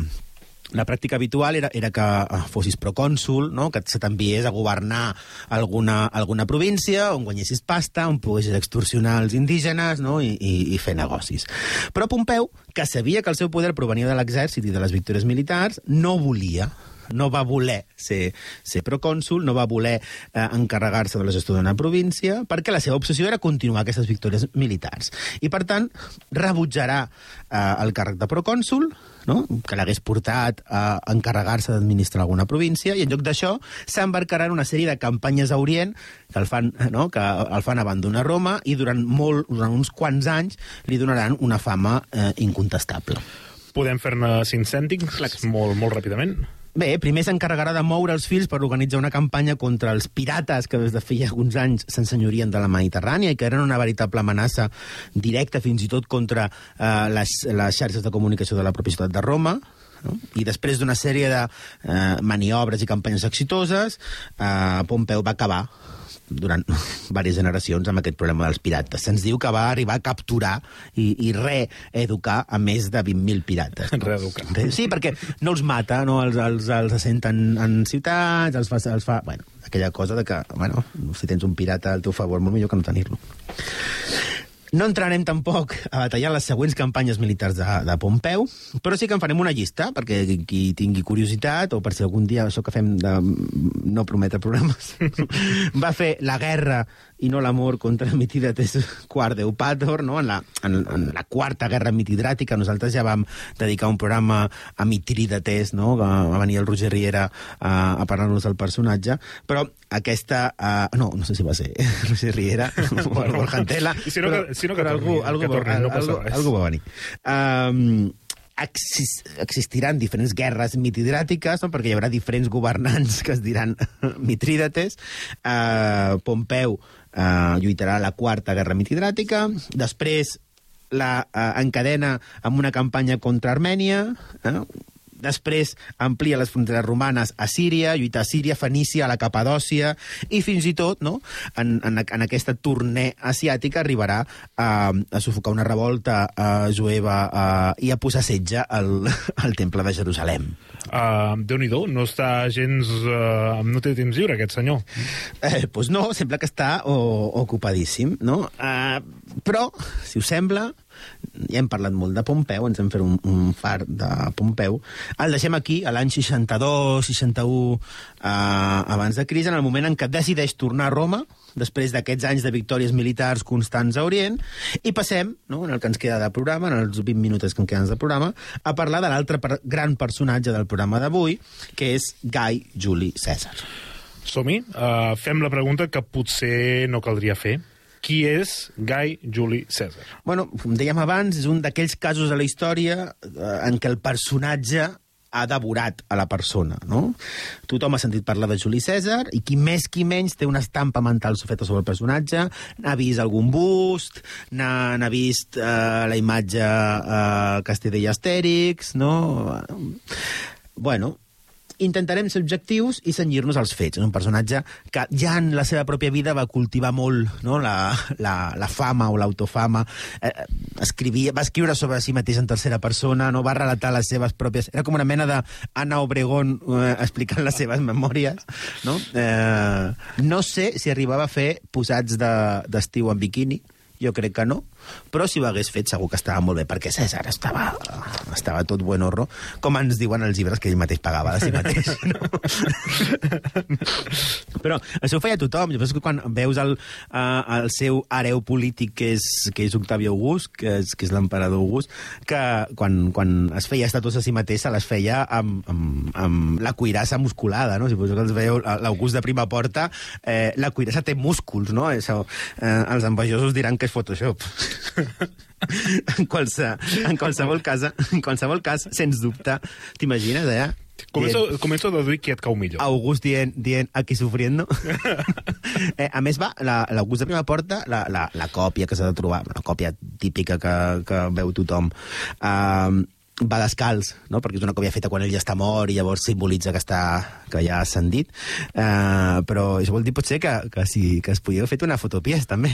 la pràctica habitual era, era que eh, fossis procònsul, no? que se t'enviés a governar alguna, alguna província on guanyessis pasta, on poguessis extorsionar els indígenes no? I, i, i fer negocis. Però Pompeu, que sabia que el seu poder provenia de l'exèrcit i de les victòries militars, no volia no va voler ser, ser procònsul, no va voler eh, encarregar-se de la gestió d'una província, perquè la seva obsessió era continuar aquestes victòries militars. I, per tant, rebutjarà eh, el càrrec de procònsul, no? que l'hagués portat a encarregar-se d'administrar alguna província, i en lloc d'això s'embarcarà en una sèrie de campanyes a Orient que el fan, no? que el fan abandonar Roma i durant, molt, durant uns quants anys li donaran una fama eh, incontestable. Podem fer-ne cinc cèntims molt, molt ràpidament? Bé, primer s'encarregarà de moure els fils per organitzar una campanya contra els pirates que des de feia alguns anys s'ensenyorien de la Mediterrània i que eren una veritable amenaça directa fins i tot contra eh, les, les xarxes de comunicació de la pròpia ciutat de Roma. No? I després d'una sèrie de eh, maniobres i campanyes exitoses, eh, Pompeu va acabar durant diverses generacions amb aquest problema dels pirates. Se'ns diu que va arribar a capturar i, i reeducar a més de 20.000 pirates. Reeducar. Sí, perquè no els mata, no? els, els, els assenten en ciutats, els fa, els fa... Bueno, aquella cosa de que, bueno, si tens un pirata al teu favor, molt millor que no tenir-lo. No entrarem tampoc a batallar les següents campanyes militars de, de Pompeu, però sí que en farem una llista, perquè qui tingui curiositat, o per si algun dia això que fem de no prometre programes, va fer la guerra i no l'amor contra Mitridates quart d'Eupator, no? en, la, en, en la quarta guerra mitidràtica. Nosaltres ja vam dedicar un programa a Mitridates, no? va venir el Roger Riera a, a parlar-nos del personatge, però aquesta... Uh, no, no sé si va ser Roger Riera o Borja Antela, i si no que- si no que però algú, torni, algú, que torni, no passa algú, res. algú va venir. Um, exis, existiran diferents guerres mitidràtiques, no? perquè hi haurà diferents governants que es diran Mitrídates. Uh, Pompeu uh, lluitarà a la quarta guerra mitidràtica. Després la uh, encadena amb una campanya contra Armènia. Eh? Després amplia les fronteres romanes a Síria, lluita a Síria, Fenícia, a la Capadòcia, i fins i tot, no, en, en, en aquesta tournée asiàtica arribarà a, a sufocar una revolta uh, jueva uh, i a posar setge al, al temple de Jerusalem. Uh, Déu-n'hi-do, no està gens... Uh, no té temps lliure, aquest senyor. Eh, doncs no, sembla que està o, ocupadíssim, no? Uh, però, si us sembla, ja hem parlat molt de Pompeu, ens hem fet un, un far de Pompeu, el deixem aquí, a l'any 62, 61 uh, abans de Cris, en el moment en què decideix tornar a Roma, després d'aquests anys de victòries militars constants a Orient, i passem, no, en el que ens queda de programa, en els 20 minuts que em queden de programa, a parlar de l'altre per gran personatge del programa d'avui, que és Gai Juli Cèsar. Som-hi. Uh, fem la pregunta que potser no caldria fer. Qui és Gai Juli Cèsar? Bueno, com dèiem abans, és un d'aquells casos de la història eh, en què el personatge ha devorat a la persona, no? Tothom ha sentit parlar de Juli Cèsar i qui més qui menys té una estampa mental feta sobre el personatge, n'ha vist algun bust, n'ha vist eh, la imatge eh, Castella i Astèrix, no? Bueno, intentarem ser objectius i senyir-nos als fets. És un personatge que ja en la seva pròpia vida va cultivar molt no? la, la, la fama o l'autofama. Eh, escrivia, va escriure sobre si mateix en tercera persona, no va relatar les seves pròpies... Era com una mena d'Anna Obregón eh, explicant les seves memòries. No? Eh, no sé si arribava a fer posats de- d'estiu de, en biquini, jo crec que no, però si ho hagués fet segur que estava molt bé, perquè César estava, estava tot buen horro, com ens diuen els llibres que ell mateix pagava de si mateix. No? però això ho feia tothom. Llavors, quan veus el, uh, el seu hereu polític, que és, que és Octavi August, que és, que és l'emperador August, que quan, quan es feia estatues a si mateix se les feia amb, amb, amb la cuirassa musculada, no? Si vos que els veieu l'August de prima porta, eh, la cuirassa té músculs, no? Això, eh, els envejosos diran que és Photoshop. En, qualse, en, qualsevol cas, en qualsevol cas, sens dubte, t'imagines, eh? Començo, Dient- començo a deduir qui et cau millor. August dient, dient aquí sufriendo. eh, a més, va, la- l'August de Prima Porta, la, la, la còpia que s'ha de trobar, la còpia típica que, que veu tothom, uh, va descalç, no? perquè és una còpia feta quan ell ja està mort i llavors simbolitza que, està, que ja ha ascendit. Uh, però això vol dir potser que, que, sí, que es podia haver fet una fotopies, també.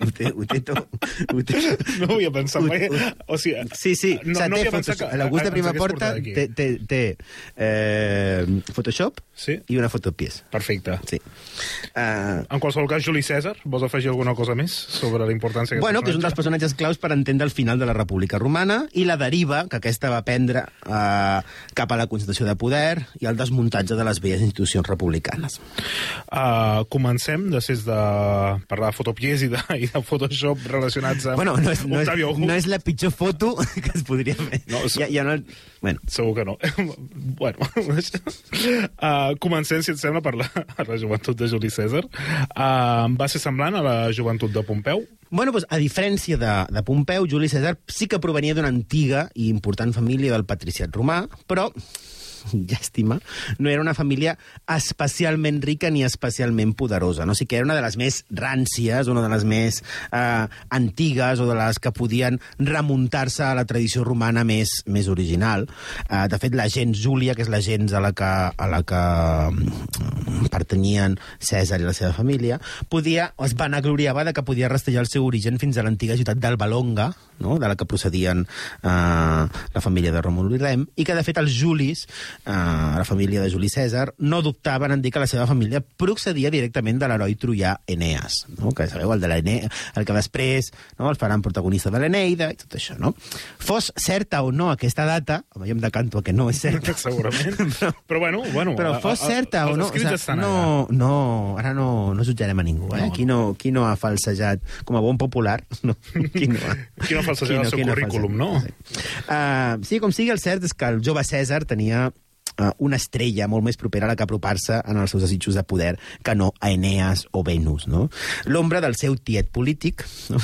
Ho té, ho té tot. Ho té, No ho havia pensat mai. O sigui, Sí, sí. no, o sigui, no té Photoshop. que L'August de hagués Porta té, té, té eh, Photoshop Sí. i una fotopies. Perfecte. Sí. Uh, En qualsevol cas, Juli Cèsar, vols afegir alguna cosa més sobre la importància bueno, que és un dels personatge? personatges claus per entendre el final de la República Romana i la deriva que aquesta va prendre uh, cap a la concentració de poder i el desmuntatge de les velles institucions republicanes. Uh, comencem, després de parlar de fotopies i de, i de Photoshop relacionats amb Bueno, no és, no, és, Octavio August. no és la pitjor foto que es podria fer. No, és- ja, ja no, bueno, Segur que no. bueno, uh, comencem, si et sembla, per la, per la joventut de Juli Cèsar. Uh, va ser semblant a la joventut de Pompeu? Bueno, doncs, a diferència de, de Pompeu, Juli Cèsar sí que provenia d'una antiga i important família del patriciat romà, però llàstima, no era una família especialment rica ni especialment poderosa. No? O sigui que era una de les més ràncies, una de les més eh, antigues o de les que podien remuntar-se a la tradició romana més, més original. Eh, de fet, la gens Júlia, que és la gens a la que, a la que mm, pertanyien Cèsar i la seva família, podia, es vanagloriava de que podia rastrejar el seu origen fins a l'antiga ciutat d'Albalonga, no? de la que procedien eh, la família de Romulus i Rem, i que, de fet, els Julis, eh, la família de Juli Cèsar, no dubtaven en dir que la seva família procedia directament de l'heroi troià Eneas, no? que sabeu, el, de l'Ene... el que després no? el faran protagonista de l'Eneida i tot això. No? Fos certa o no aquesta data, home, jo em decanto a que no és certa, Segurament. Però, bueno, bueno... però a- fos a- certa o els no... o estan no, no, ara no, no jutjarem a ningú, eh? No. Qui, no, qui no ha falsejat, com a bon popular, no, qui no ha... Qui no ha falsejat el seu currículum, no? Sí. Uh, sí, com sigui, el cert és que el jove Cèsar tenia uh, una estrella molt més propera a la que apropar-se en els seus desitjos de poder que no a Eneas o Venus, no? L'ombra del seu tiet polític, no?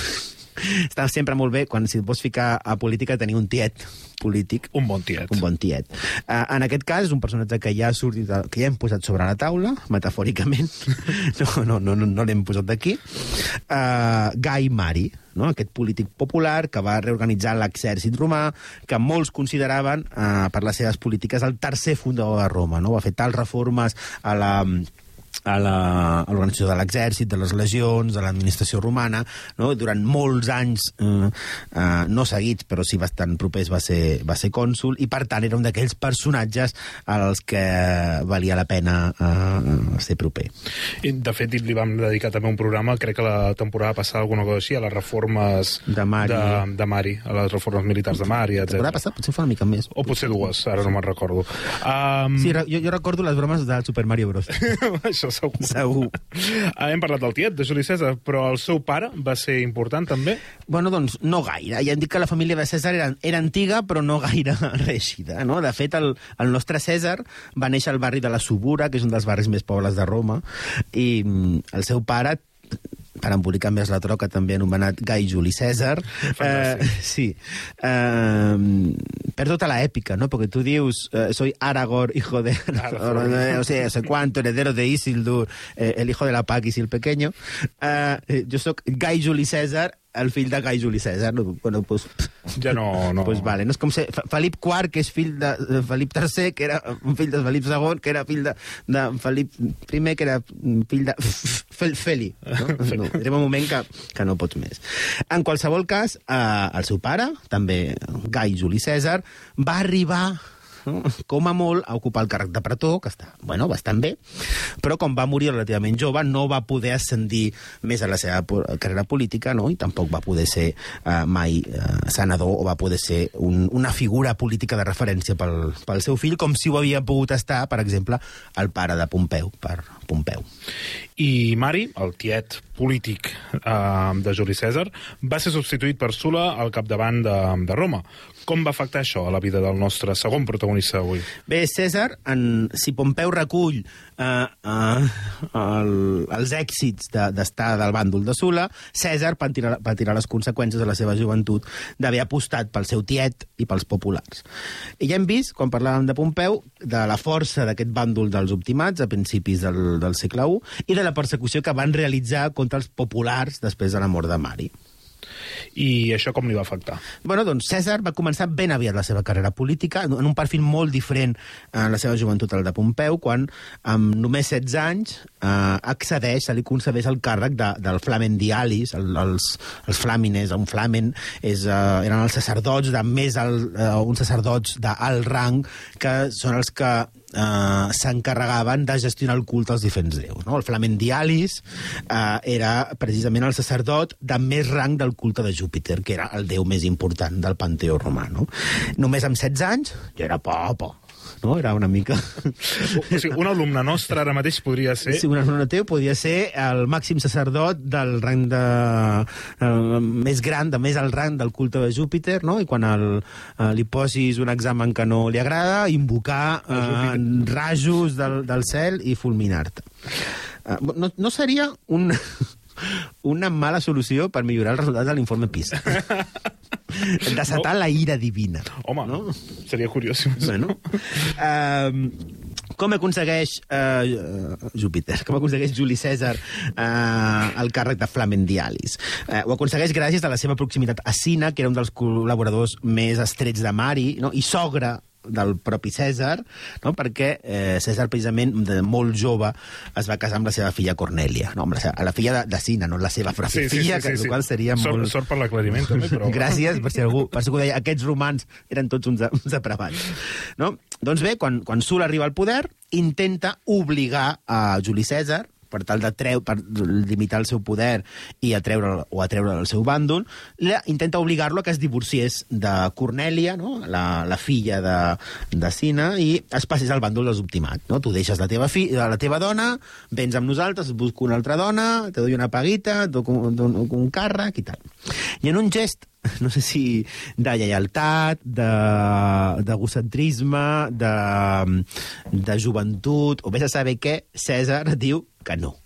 Està sempre molt bé, quan si et vols ficar a política, tenir un tiet polític Un bon tiet. un bon tiet. Uh, en aquest cas, és un personatge que ja ha sortit, que ja hem posat sobre la taula, metafòricament. no no, no, no, no l'hem posat d'aquí. Uh, Gai Mari, no? aquest polític popular que va reorganitzar l'exèrcit romà, que molts consideraven, uh, per les seves polítiques, el tercer fundador de Roma. No? Va fer tals reformes a la a l'organització de l'exèrcit, de les legions, de l'administració romana, no? durant molts anys, eh, eh, no seguits, però sí bastant propers, va ser, va ser cònsul, i per tant era un d'aquells personatges als que valia la pena eh, ser proper. I, de fet, li vam dedicar també un programa, crec que la temporada passada, alguna cosa així, a les reformes De Mari. de, de Mari a les reformes militars de Mari, La temporada etc. passada potser fa una mica més. O potser dues, ara no me'n recordo. Um, Sí, jo, jo recordo les bromes del Super Mario Bros. això segur. Segur. Ah, hem parlat del tiet, de Juli César, però el seu pare va ser important també? Bueno, doncs, no gaire. Ja hem dit que la família de Cèsar era, era antiga, però no gaire reeixida. No? De fet, el, el nostre Cèsar va néixer al barri de la Subura, que és un dels barris més pobres de Roma, i mm, el seu pare per embolicar més la troca, també anomenat Gai Juli Cèsar. Eh, sí. Eh, per tota la èpica, ¿no? Porque tú dius, eh, soy Aragorn, hijo de... eh, o sea, sé cuánto, heredero de Isildur, eh, el hijo de la Paquis i el pequeño. Eh, eh, jo sóc Gai Juli Cèsar, el fill de Gai Juli Cèsar. No, bueno, pues, Ja no... no... pues vale. No és com ser Fe- Felip IV, que és fill de, de Felip III, que era un fill de Felip II, que era fill de, de Felip I, que era fill de Fel, Feli. No? no, arriba un moment que, que no pots més. En qualsevol cas, eh, el seu pare, també Gai Juli Cèsar, va arribar com a molt a ocupar el càrrec de pretor, que està bueno, bastant bé, però com va morir relativament jove no va poder ascendir més a la seva carrera política no? i tampoc va poder ser eh, mai eh, senador o va poder ser un, una figura política de referència pel, pel seu fill, com si ho havia pogut estar, per exemple, el pare de Pompeu, per Pompeu. I Mari, el tiet polític eh, de Juli Cèsar, va ser substituït per Sula al capdavant de, de Roma. Com va afectar això a la vida del nostre segon protagonista d'avui? Bé, Cèsar, en, si Pompeu recull eh, eh, el, els èxits de- d'estar de, del bàndol de Sula, Cèsar patirà, patirà les conseqüències de la seva joventut d'haver apostat pel seu tiet i pels populars. I ja hem vist, quan parlàvem de Pompeu, de la força d'aquest bàndol dels optimats a principis del, del segle I i de la persecució que van realitzar contra els populars després de la mort de Mari. I això com li va afectar? Bueno, doncs Cèsar va començar ben aviat la seva carrera política, en un perfil molt diferent en la seva joventut al de Pompeu, quan amb només 16 anys eh, accedeix, se li concedeix el càrrec de, del flamen dialis, el, els, els flàmines, un flamen és, eh, eren els sacerdots de més alt, eh, uns sacerdots d'alt rang que són els que eh, s'encarregaven de gestionar el culte als diferents déus. No? El flamen dialis eh, era precisament el sacerdot de més rang del culte de Júpiter, que era el déu més important del panteó romà. No? Només amb 16 anys, ja era papa. No? Era una mica... O, o sigui, un alumne nostre ara mateix podria ser... Sí, un alumne teu podia ser el màxim sacerdot del rang de... Eh, més gran, de més alt rang del culte de Júpiter, no? I quan el, eh, li posis un examen que no li agrada, invocar eh, rajos del, del cel i fulminar-te. Eh, no, no seria un, una mala solució per millorar els resultats de l'informe PISA. desatar la ira divina. Home, No? no? seria curiós. Bueno, um, com aconsegueix uh, Júpiter, com aconsegueix Juli Cèsar uh, el càrrec de Flamendialis? Uh, ho aconsegueix gràcies a la seva proximitat a Sina, que era un dels col·laboradors més estrets de Mari, no? i sogre del propi Cèsar, no? perquè eh, Cèsar, precisament, de molt jove, es va casar amb la seva filla Cornèlia, no? amb la, seva, la filla de, de Sina, no la seva pròpia filla, que, el qual seria sort, molt... Sort per l'aclariment, també, però... Gràcies, per si algú, per si algú deia, aquests romans eren tots uns, uns depravats. No? Doncs bé, quan, quan Sul arriba al poder, intenta obligar a Juli Cèsar, per tal de treu, per limitar el seu poder i atreure o atreure el seu bàndol, la, intenta obligar-lo a que es divorciés de Cornèlia, no? la, la filla de, de Sina, i es passés al bàndol dels optimats. No? Tu deixes la teva, fi, la teva dona, vens amb nosaltres, busco una altra dona, te doy una paguita, dono un, un, càrrec i tal. I en un gest no sé si de lleialtat, de d'egocentrisme, de, de joventut, o vés a saber què, Cèsar diu que no.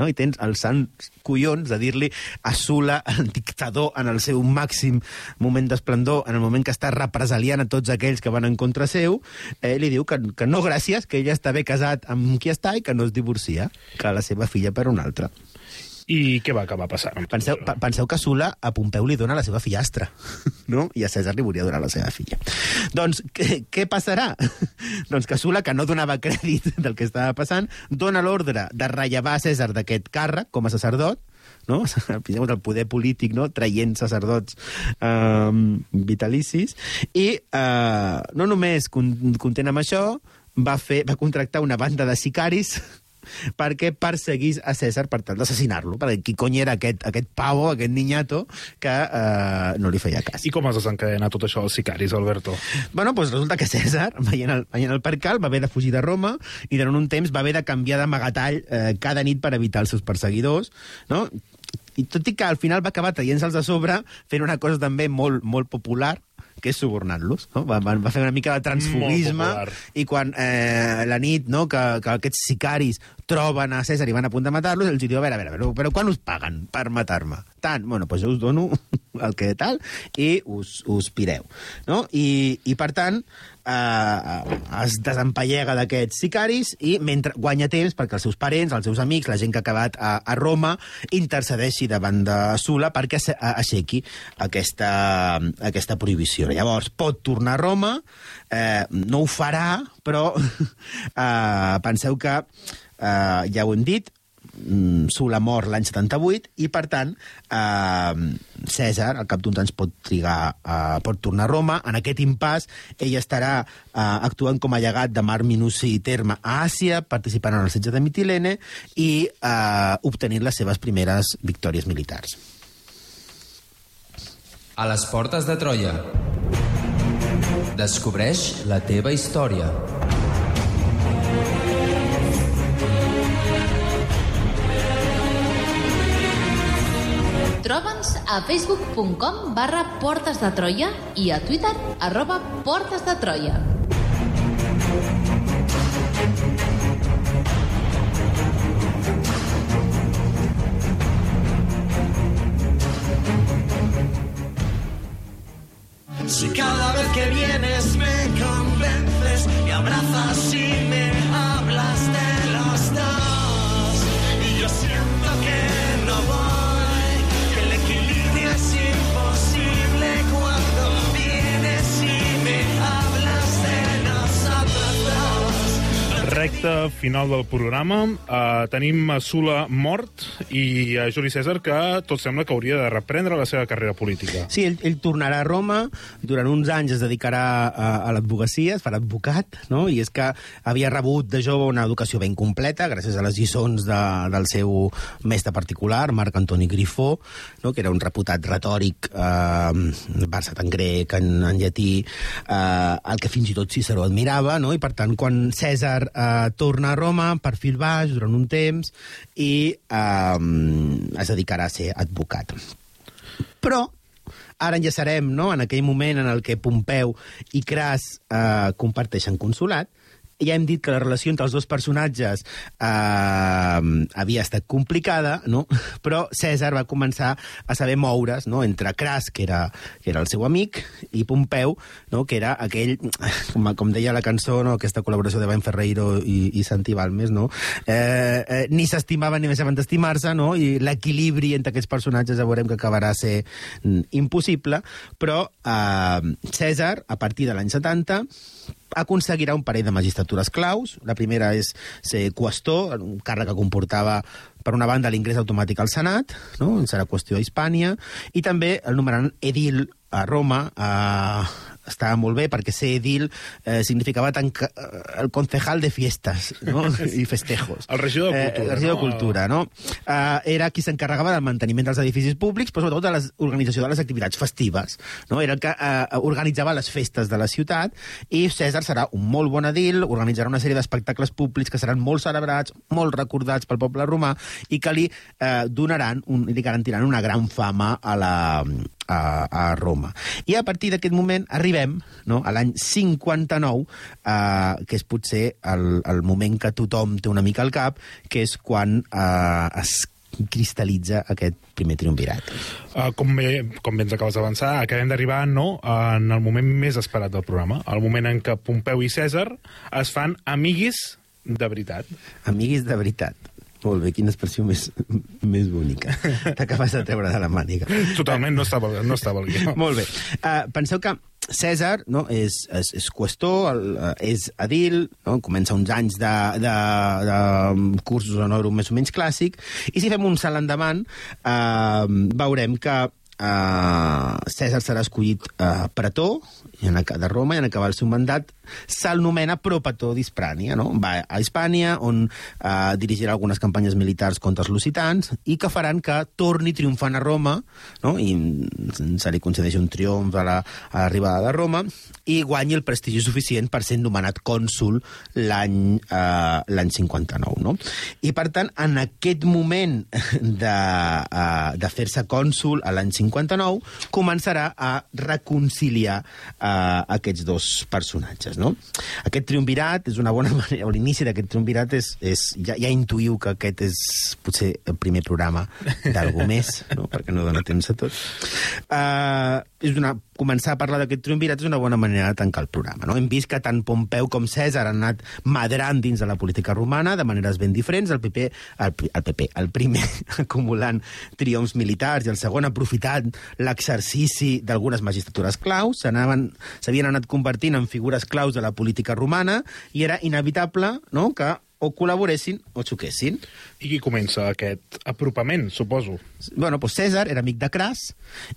No? I tens els sants collons de dir-li a Sula, el dictador, en el seu màxim moment d'esplendor, en el moment que està represaliant a tots aquells que van en contra seu, eh, li diu que, que no gràcies, que ella està bé casat amb qui està i que no es divorcia, que la seva filla per una altra. I què va acabar passant? Penseu, penseu que Sula a Pompeu li dona la seva fillastra, no? I a Cèsar li volia donar la seva filla. Doncs, què, què passarà? doncs que Sula, que no donava crèdit del que estava passant, dona l'ordre de rellevar Cèsar d'aquest càrrec com a sacerdot, no? Fixeu el poder polític, no? traient sacerdots eh, vitalicis, i eh, no només con- content amb això, va, fer, va contractar una banda de sicaris perquè perseguís a Cèsar per tal d'assassinar-lo, perquè qui cony era aquest, aquest pavo, aquest niñato, que eh, no li feia cas. I com es desencadena tot això als sicaris, Alberto? Bueno, doncs resulta que Cèsar, veient el, veient el percal, va haver de fugir de Roma i durant un temps va haver de canviar d'amagatall eh, cada nit per evitar els seus perseguidors, no? I tot i que al final va acabar traient-se'ls a sobre fent una cosa també molt, molt popular, que és subornant-los. No? Va, va, va fer una mica de transfugisme i quan eh, la nit no, que, que aquests sicaris troben a Cèsar i van a punt de matar-los, els diu, a veure, a veure, però, però quan us paguen per matar-me? Tant, bueno, doncs jo us dono el que tal i us, us pireu. No? I, I, per tant, eh, es desempallega d'aquests sicaris i mentre guanya temps perquè els seus parents, els seus amics, la gent que ha acabat a, a Roma, intercedeixi davant de Sula perquè aixequi aquesta, aquesta prohibició. Llavors, pot tornar a Roma, eh, no ho farà, però eh, penseu que, eh, ja ho hem dit, mm, Sula mor l'any 78 i, per tant, eh, Cèsar, al cap d'uns anys, pot trigar, eh, pot tornar a Roma. En aquest impàs, ell estarà eh, actuant com a llegat de Mar Minuci i Terme a Àsia, participant en el setge de Mitilene i eh, obtenint les seves primeres victòries militars. A les portes de Troia. Descobreix la teva història. Troba'ns a facebook.com barra Portes de Troia i a Twitter arroba Portes de Troia. Si cada vez que vienes me convences, me abrazas y me hablas de los dos. Recte final del programa. Uh, tenim a Sula mort i a Juli Cèsar que tot sembla que hauria de reprendre la seva carrera política. Sí, ell, ell tornarà a Roma, durant uns anys es dedicarà a, a l'advocacia, es farà advocat, no? i és que havia rebut de jove una educació ben completa, gràcies a les lliçons de, del seu mestre particular, Marc Antoni Grifó, no? que era un reputat retòric, eh, versat en grec, en, en llatí, eh, el que fins i tot Ciceró admirava, no? i per tant, quan Cèsar eh, torna a Roma, perfil baix, durant un temps, i eh, es dedicarà a ser advocat. Però ara enllaçarem no? en aquell moment en el que Pompeu i Cras eh, comparteixen consolat ja hem dit que la relació entre els dos personatges eh, havia estat complicada, no? però Cèsar va començar a saber moure's no? entre Cras, que era, que era el seu amic, i Pompeu, no? que era aquell, com, com deia la cançó, no? aquesta col·laboració de Ben Ferreiro i, i Santi Balmes, no? eh, eh, ni s'estimaven ni deixaven d'estimar-se, no? i l'equilibri entre aquests personatges ja veurem que acabarà ser mm, impossible, però eh, Cèsar, a partir de l'any 70, aconseguirà un parell de magistratures claus. La primera és ser qüestor, un càrrec que comportava, per una banda, l'ingrés automàtic al Senat, no? serà qüestió a Hispània, i també el nomenaran edil a Roma, a, estava molt bé perquè ser edil eh, significava tanca, eh, el concejal de fiestes no? i festejos. El regidor de Cultura, Eh, el regidor de no? Cultura, no? Eh, era qui s'encarregava del manteniment dels edificis públics, però sobretot de l'organització de les activitats festives. No? Era el que eh, organitzava les festes de la ciutat i Cèsar serà un molt bon edil, organitzarà una sèrie d'espectacles públics que seran molt celebrats, molt recordats pel poble romà i que li eh, donaran, un, li garantiran una gran fama a la, a, a Roma. I a partir d'aquest moment arribem no, a l'any 59, eh, que és potser el, el moment que tothom té una mica al cap, que és quan eh, es cristal·litza aquest primer triumvirat. Uh, com, bé, com bé ens acabes d'avançar, acabem d'arribar no, en el moment més esperat del programa, el moment en què Pompeu i Cèsar es fan amiguis de veritat. Amiguis de veritat. Molt bé, quina expressió més, més bonica. T'acabes de treure de la màniga. Totalment, no estava, no estava el guió. Molt bé. Uh, penseu que Cèsar no, és, és, és qüestor, el, uh, és edil, no? comença uns anys de, de, de cursos oro més o menys clàssic, i si fem un salt endavant, uh, veurem que uh, Cèsar serà escollit uh, pretor en, de Roma i en acabar el seu mandat s'anomena propator d'Hisprània. No? Va a Hispània, on uh, dirigirà algunes campanyes militars contra els lusitans i que faran que torni triomfant a Roma no? i se li concedeix un triomf a la- a l'arribada de Roma i guanyi el prestigi suficient per ser nomenat cònsul l'any l'any 59. No? I, per tant, en aquest moment de, uh, de fer-se cònsul a l'any 59, començarà a reconciliar uh, aquests dos personatges. No? Aquest triumvirat és una bona manera, o l'inici d'aquest triumvirat és, és ja, ja intuïu que aquest és potser el primer programa d'algú més, no? perquè no dona temps a tot. Uh, és una, començar a parlar d'aquest triumvirat és una bona manera de tancar el programa. No? Hem vist que tant Pompeu com Cèsar han anat madrant dins de la política romana de maneres ben diferents. El PP, el, el, PP, el primer acumulant triomfs militars i el segon aprofitant l'exercici d'algunes magistratures claus, s'havien anat convertint en figures claus de la política romana i era inevitable no? que o col·laboressin o xoquessin. I qui comença aquest apropament, suposo? Bueno, doncs Cèsar era amic de Cras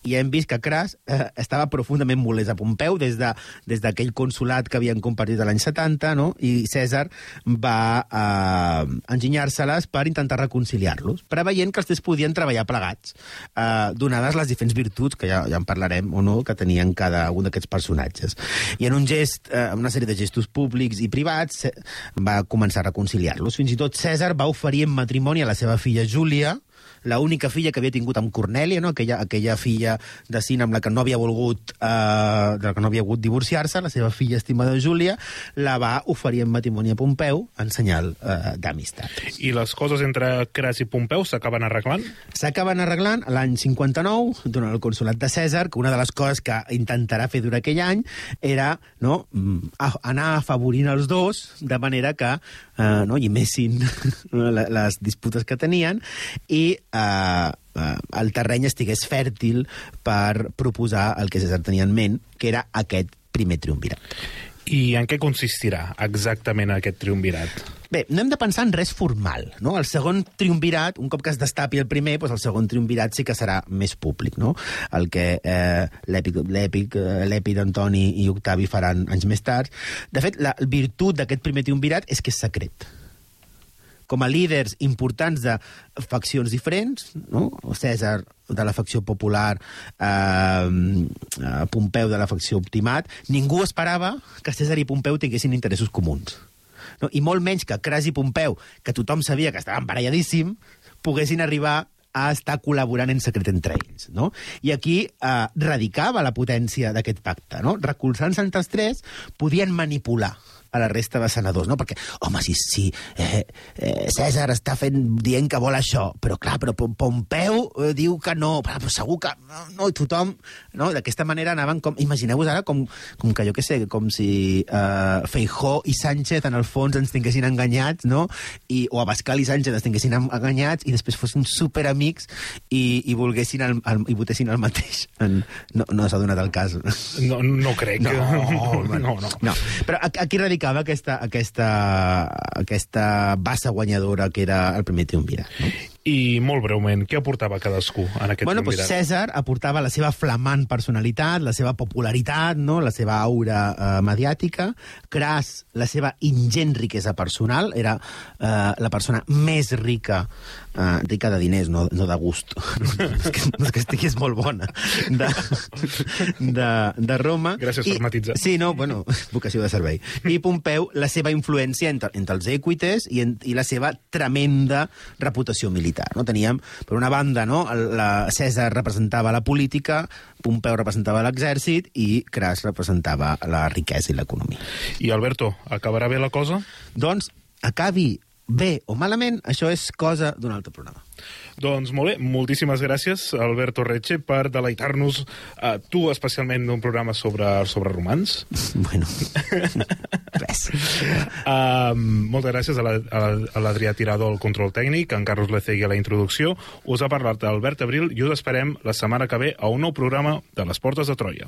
i hem vist que Cras eh, estava profundament molest a Pompeu des de- des d'aquell consulat que havien compartit l'any 70, no? i Cèsar va eh, enginyar-se-les per intentar reconciliar-los, preveient que els tres podien treballar plegats, eh, donades les diferents virtuts, que ja, ja en parlarem o no, que tenien cada un d'aquests personatges. I en un gest, eh, una sèrie de gestos públics i privats, eh, va començar a reconciliar-los. Fins i tot Cèsar va oferir en matrimoni a la seva filla Júlia, la única filla que havia tingut amb Cornèlia, no? aquella, aquella filla de cine amb la que no havia volgut, eh, de la que no havia volgut divorciar-se, la seva filla estimada Júlia, la va oferir en matrimoni a Pompeu en senyal eh, d'amistat. I les coses entre Cras i Pompeu s'acaben arreglant? S'acaben arreglant l'any 59, durant el consulat de Cèsar, que una de les coses que intentarà fer durant aquell any era no, mm, a- anar afavorint els dos, de manera que eh, no, llimessin le- les disputes que tenien i eh, eh, el terreny estigués fèrtil per proposar el que Cèsar tenia en ment, que era aquest primer triumvirat. I en què consistirà exactament aquest triumvirat? Bé, no hem de pensar en res formal, no? El segon triumvirat, un cop que es destapi el primer, doncs el segon triumvirat sí que serà més públic, no? El que eh, l'èpic, eh, d'Antoni i Octavi faran anys més tard. De fet, la virtut d'aquest primer triumvirat és que és secret com a líders importants de faccions diferents, no? Cèsar de la facció popular, eh, Pompeu de la facció optimat, ningú esperava que Cèsar i Pompeu tinguessin interessos comuns. No? I molt menys que Cras i Pompeu, que tothom sabia que estaven baralladíssim, poguessin arribar a estar col·laborant en secret entre ells. No? I aquí eh, radicava la potència d'aquest pacte. No? Recolzant-se entre els tres, podien manipular a la resta de senadors, no? Perquè, home, si, si eh, eh, César està fent, dient que vol això, però clar, però Pom- Pompeu eh, diu que no, però, però segur que no, no i tothom, no? D'aquesta manera anaven com, imagineu-vos ara com, com que jo què sé, com si eh, Feijó i Sánchez en el fons ens tinguessin enganyats, no? I, o Abascal i Sánchez ens tinguessin enganyats i després fossin superamics i, i volguessin el, el, i votessin el mateix. No no s'ha donat el cas. No, no crec. No, no, no. no. Però a- aquí radicava aquesta, aquesta, aquesta bassa guanyadora que era el primer triumvirat. No? I molt breument, què aportava cadascú en aquest bueno, doncs triumvirat? Cèsar aportava la seva flamant personalitat, la seva popularitat, no? la seva aura eh, mediàtica. Cras, la seva ingent riquesa personal, era eh, la persona més rica, eh, rica de diners, no, no de gust. no, és que, no és que estigués molt bona. De, de, de Roma. Gràcies per matisar. Sí, no, bueno, vocació de servei. I Pompeu, la seva influència entre, entre els equites i, en, i la seva tremenda reputació militar. No? Teníem, per una banda, no, la, Cèsar representava la política, Pompeu representava l'exèrcit i Cras representava la riquesa i l'economia. I Alberto, acabarà bé la cosa? Doncs, acabi bé o malament, això és cosa d'un altre programa. Doncs molt bé, moltíssimes gràcies, Alberto Retxe, per deleitar-nos, uh, tu especialment, d'un programa sobre, sobre romans. Bueno, res. Uh, moltes gràcies a la- a a l'Adrià Tirado al control tècnic, en Carlos Lecegui a la introducció. Us ha parlat Albert Abril i us esperem la setmana que ve a un nou programa de les Portes de Troia.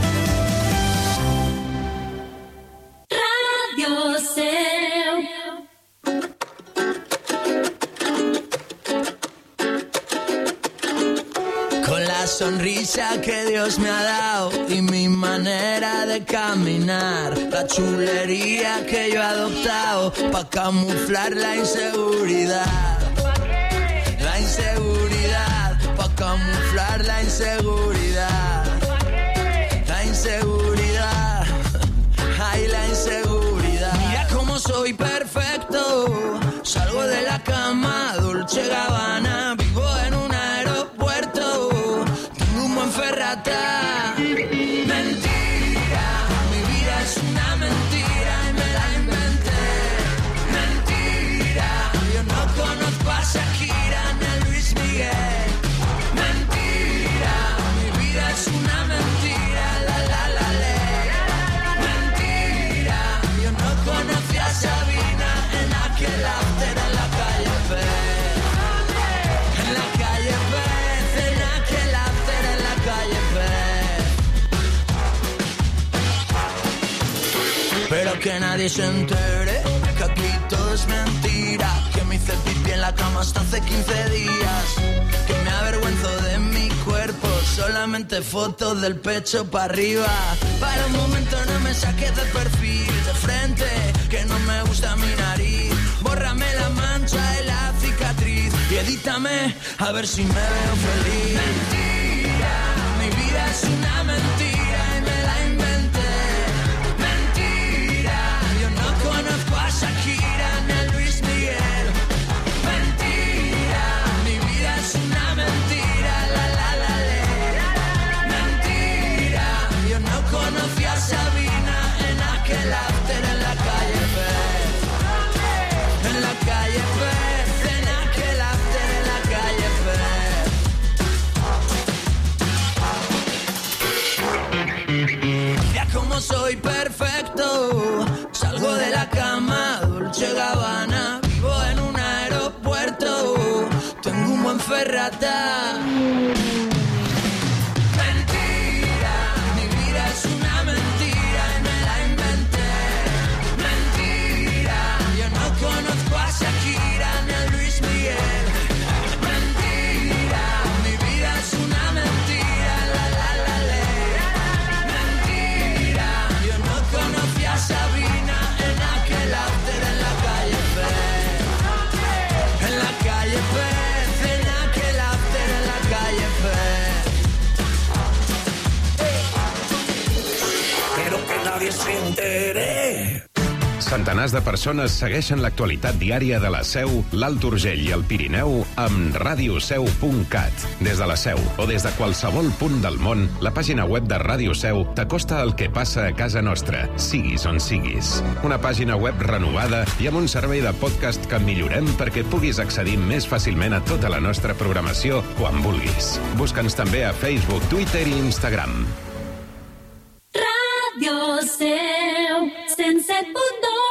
sonrisa que Dios me ha dado y mi manera de caminar, la chulería que yo he adoptado para camuflar la inseguridad. La inseguridad, para camuflar la inseguridad. Nadie se entere que aquí todo es mentira. Que me hice pipí en la cama hasta hace 15 días. Que me avergüenzo de mi cuerpo. Solamente fotos del pecho para arriba. Para un momento no me saques de perfil de frente. Que no me gusta mi nariz. Bórrame la mancha y la cicatriz. Y edítame a ver si me veo feliz. Mentira, mi vida es una mentira soy perfecto. Salgo de la cama, Dolce Gabbana. Vivo en un aeropuerto. Tengo un buen ferrata. Centenars de persones segueixen l'actualitat diària de la Seu, l'Alt Urgell i el Pirineu amb radioseu.cat. Des de la Seu o des de qualsevol punt del món, la pàgina web de Ràdio Seu t'acosta al que passa a casa nostra, siguis on siguis. Una pàgina web renovada i amb un servei de podcast que millorem perquè puguis accedir més fàcilment a tota la nostra programació quan vulguis. Busca'ns també a Facebook, Twitter i Instagram. Radio Seu 107.2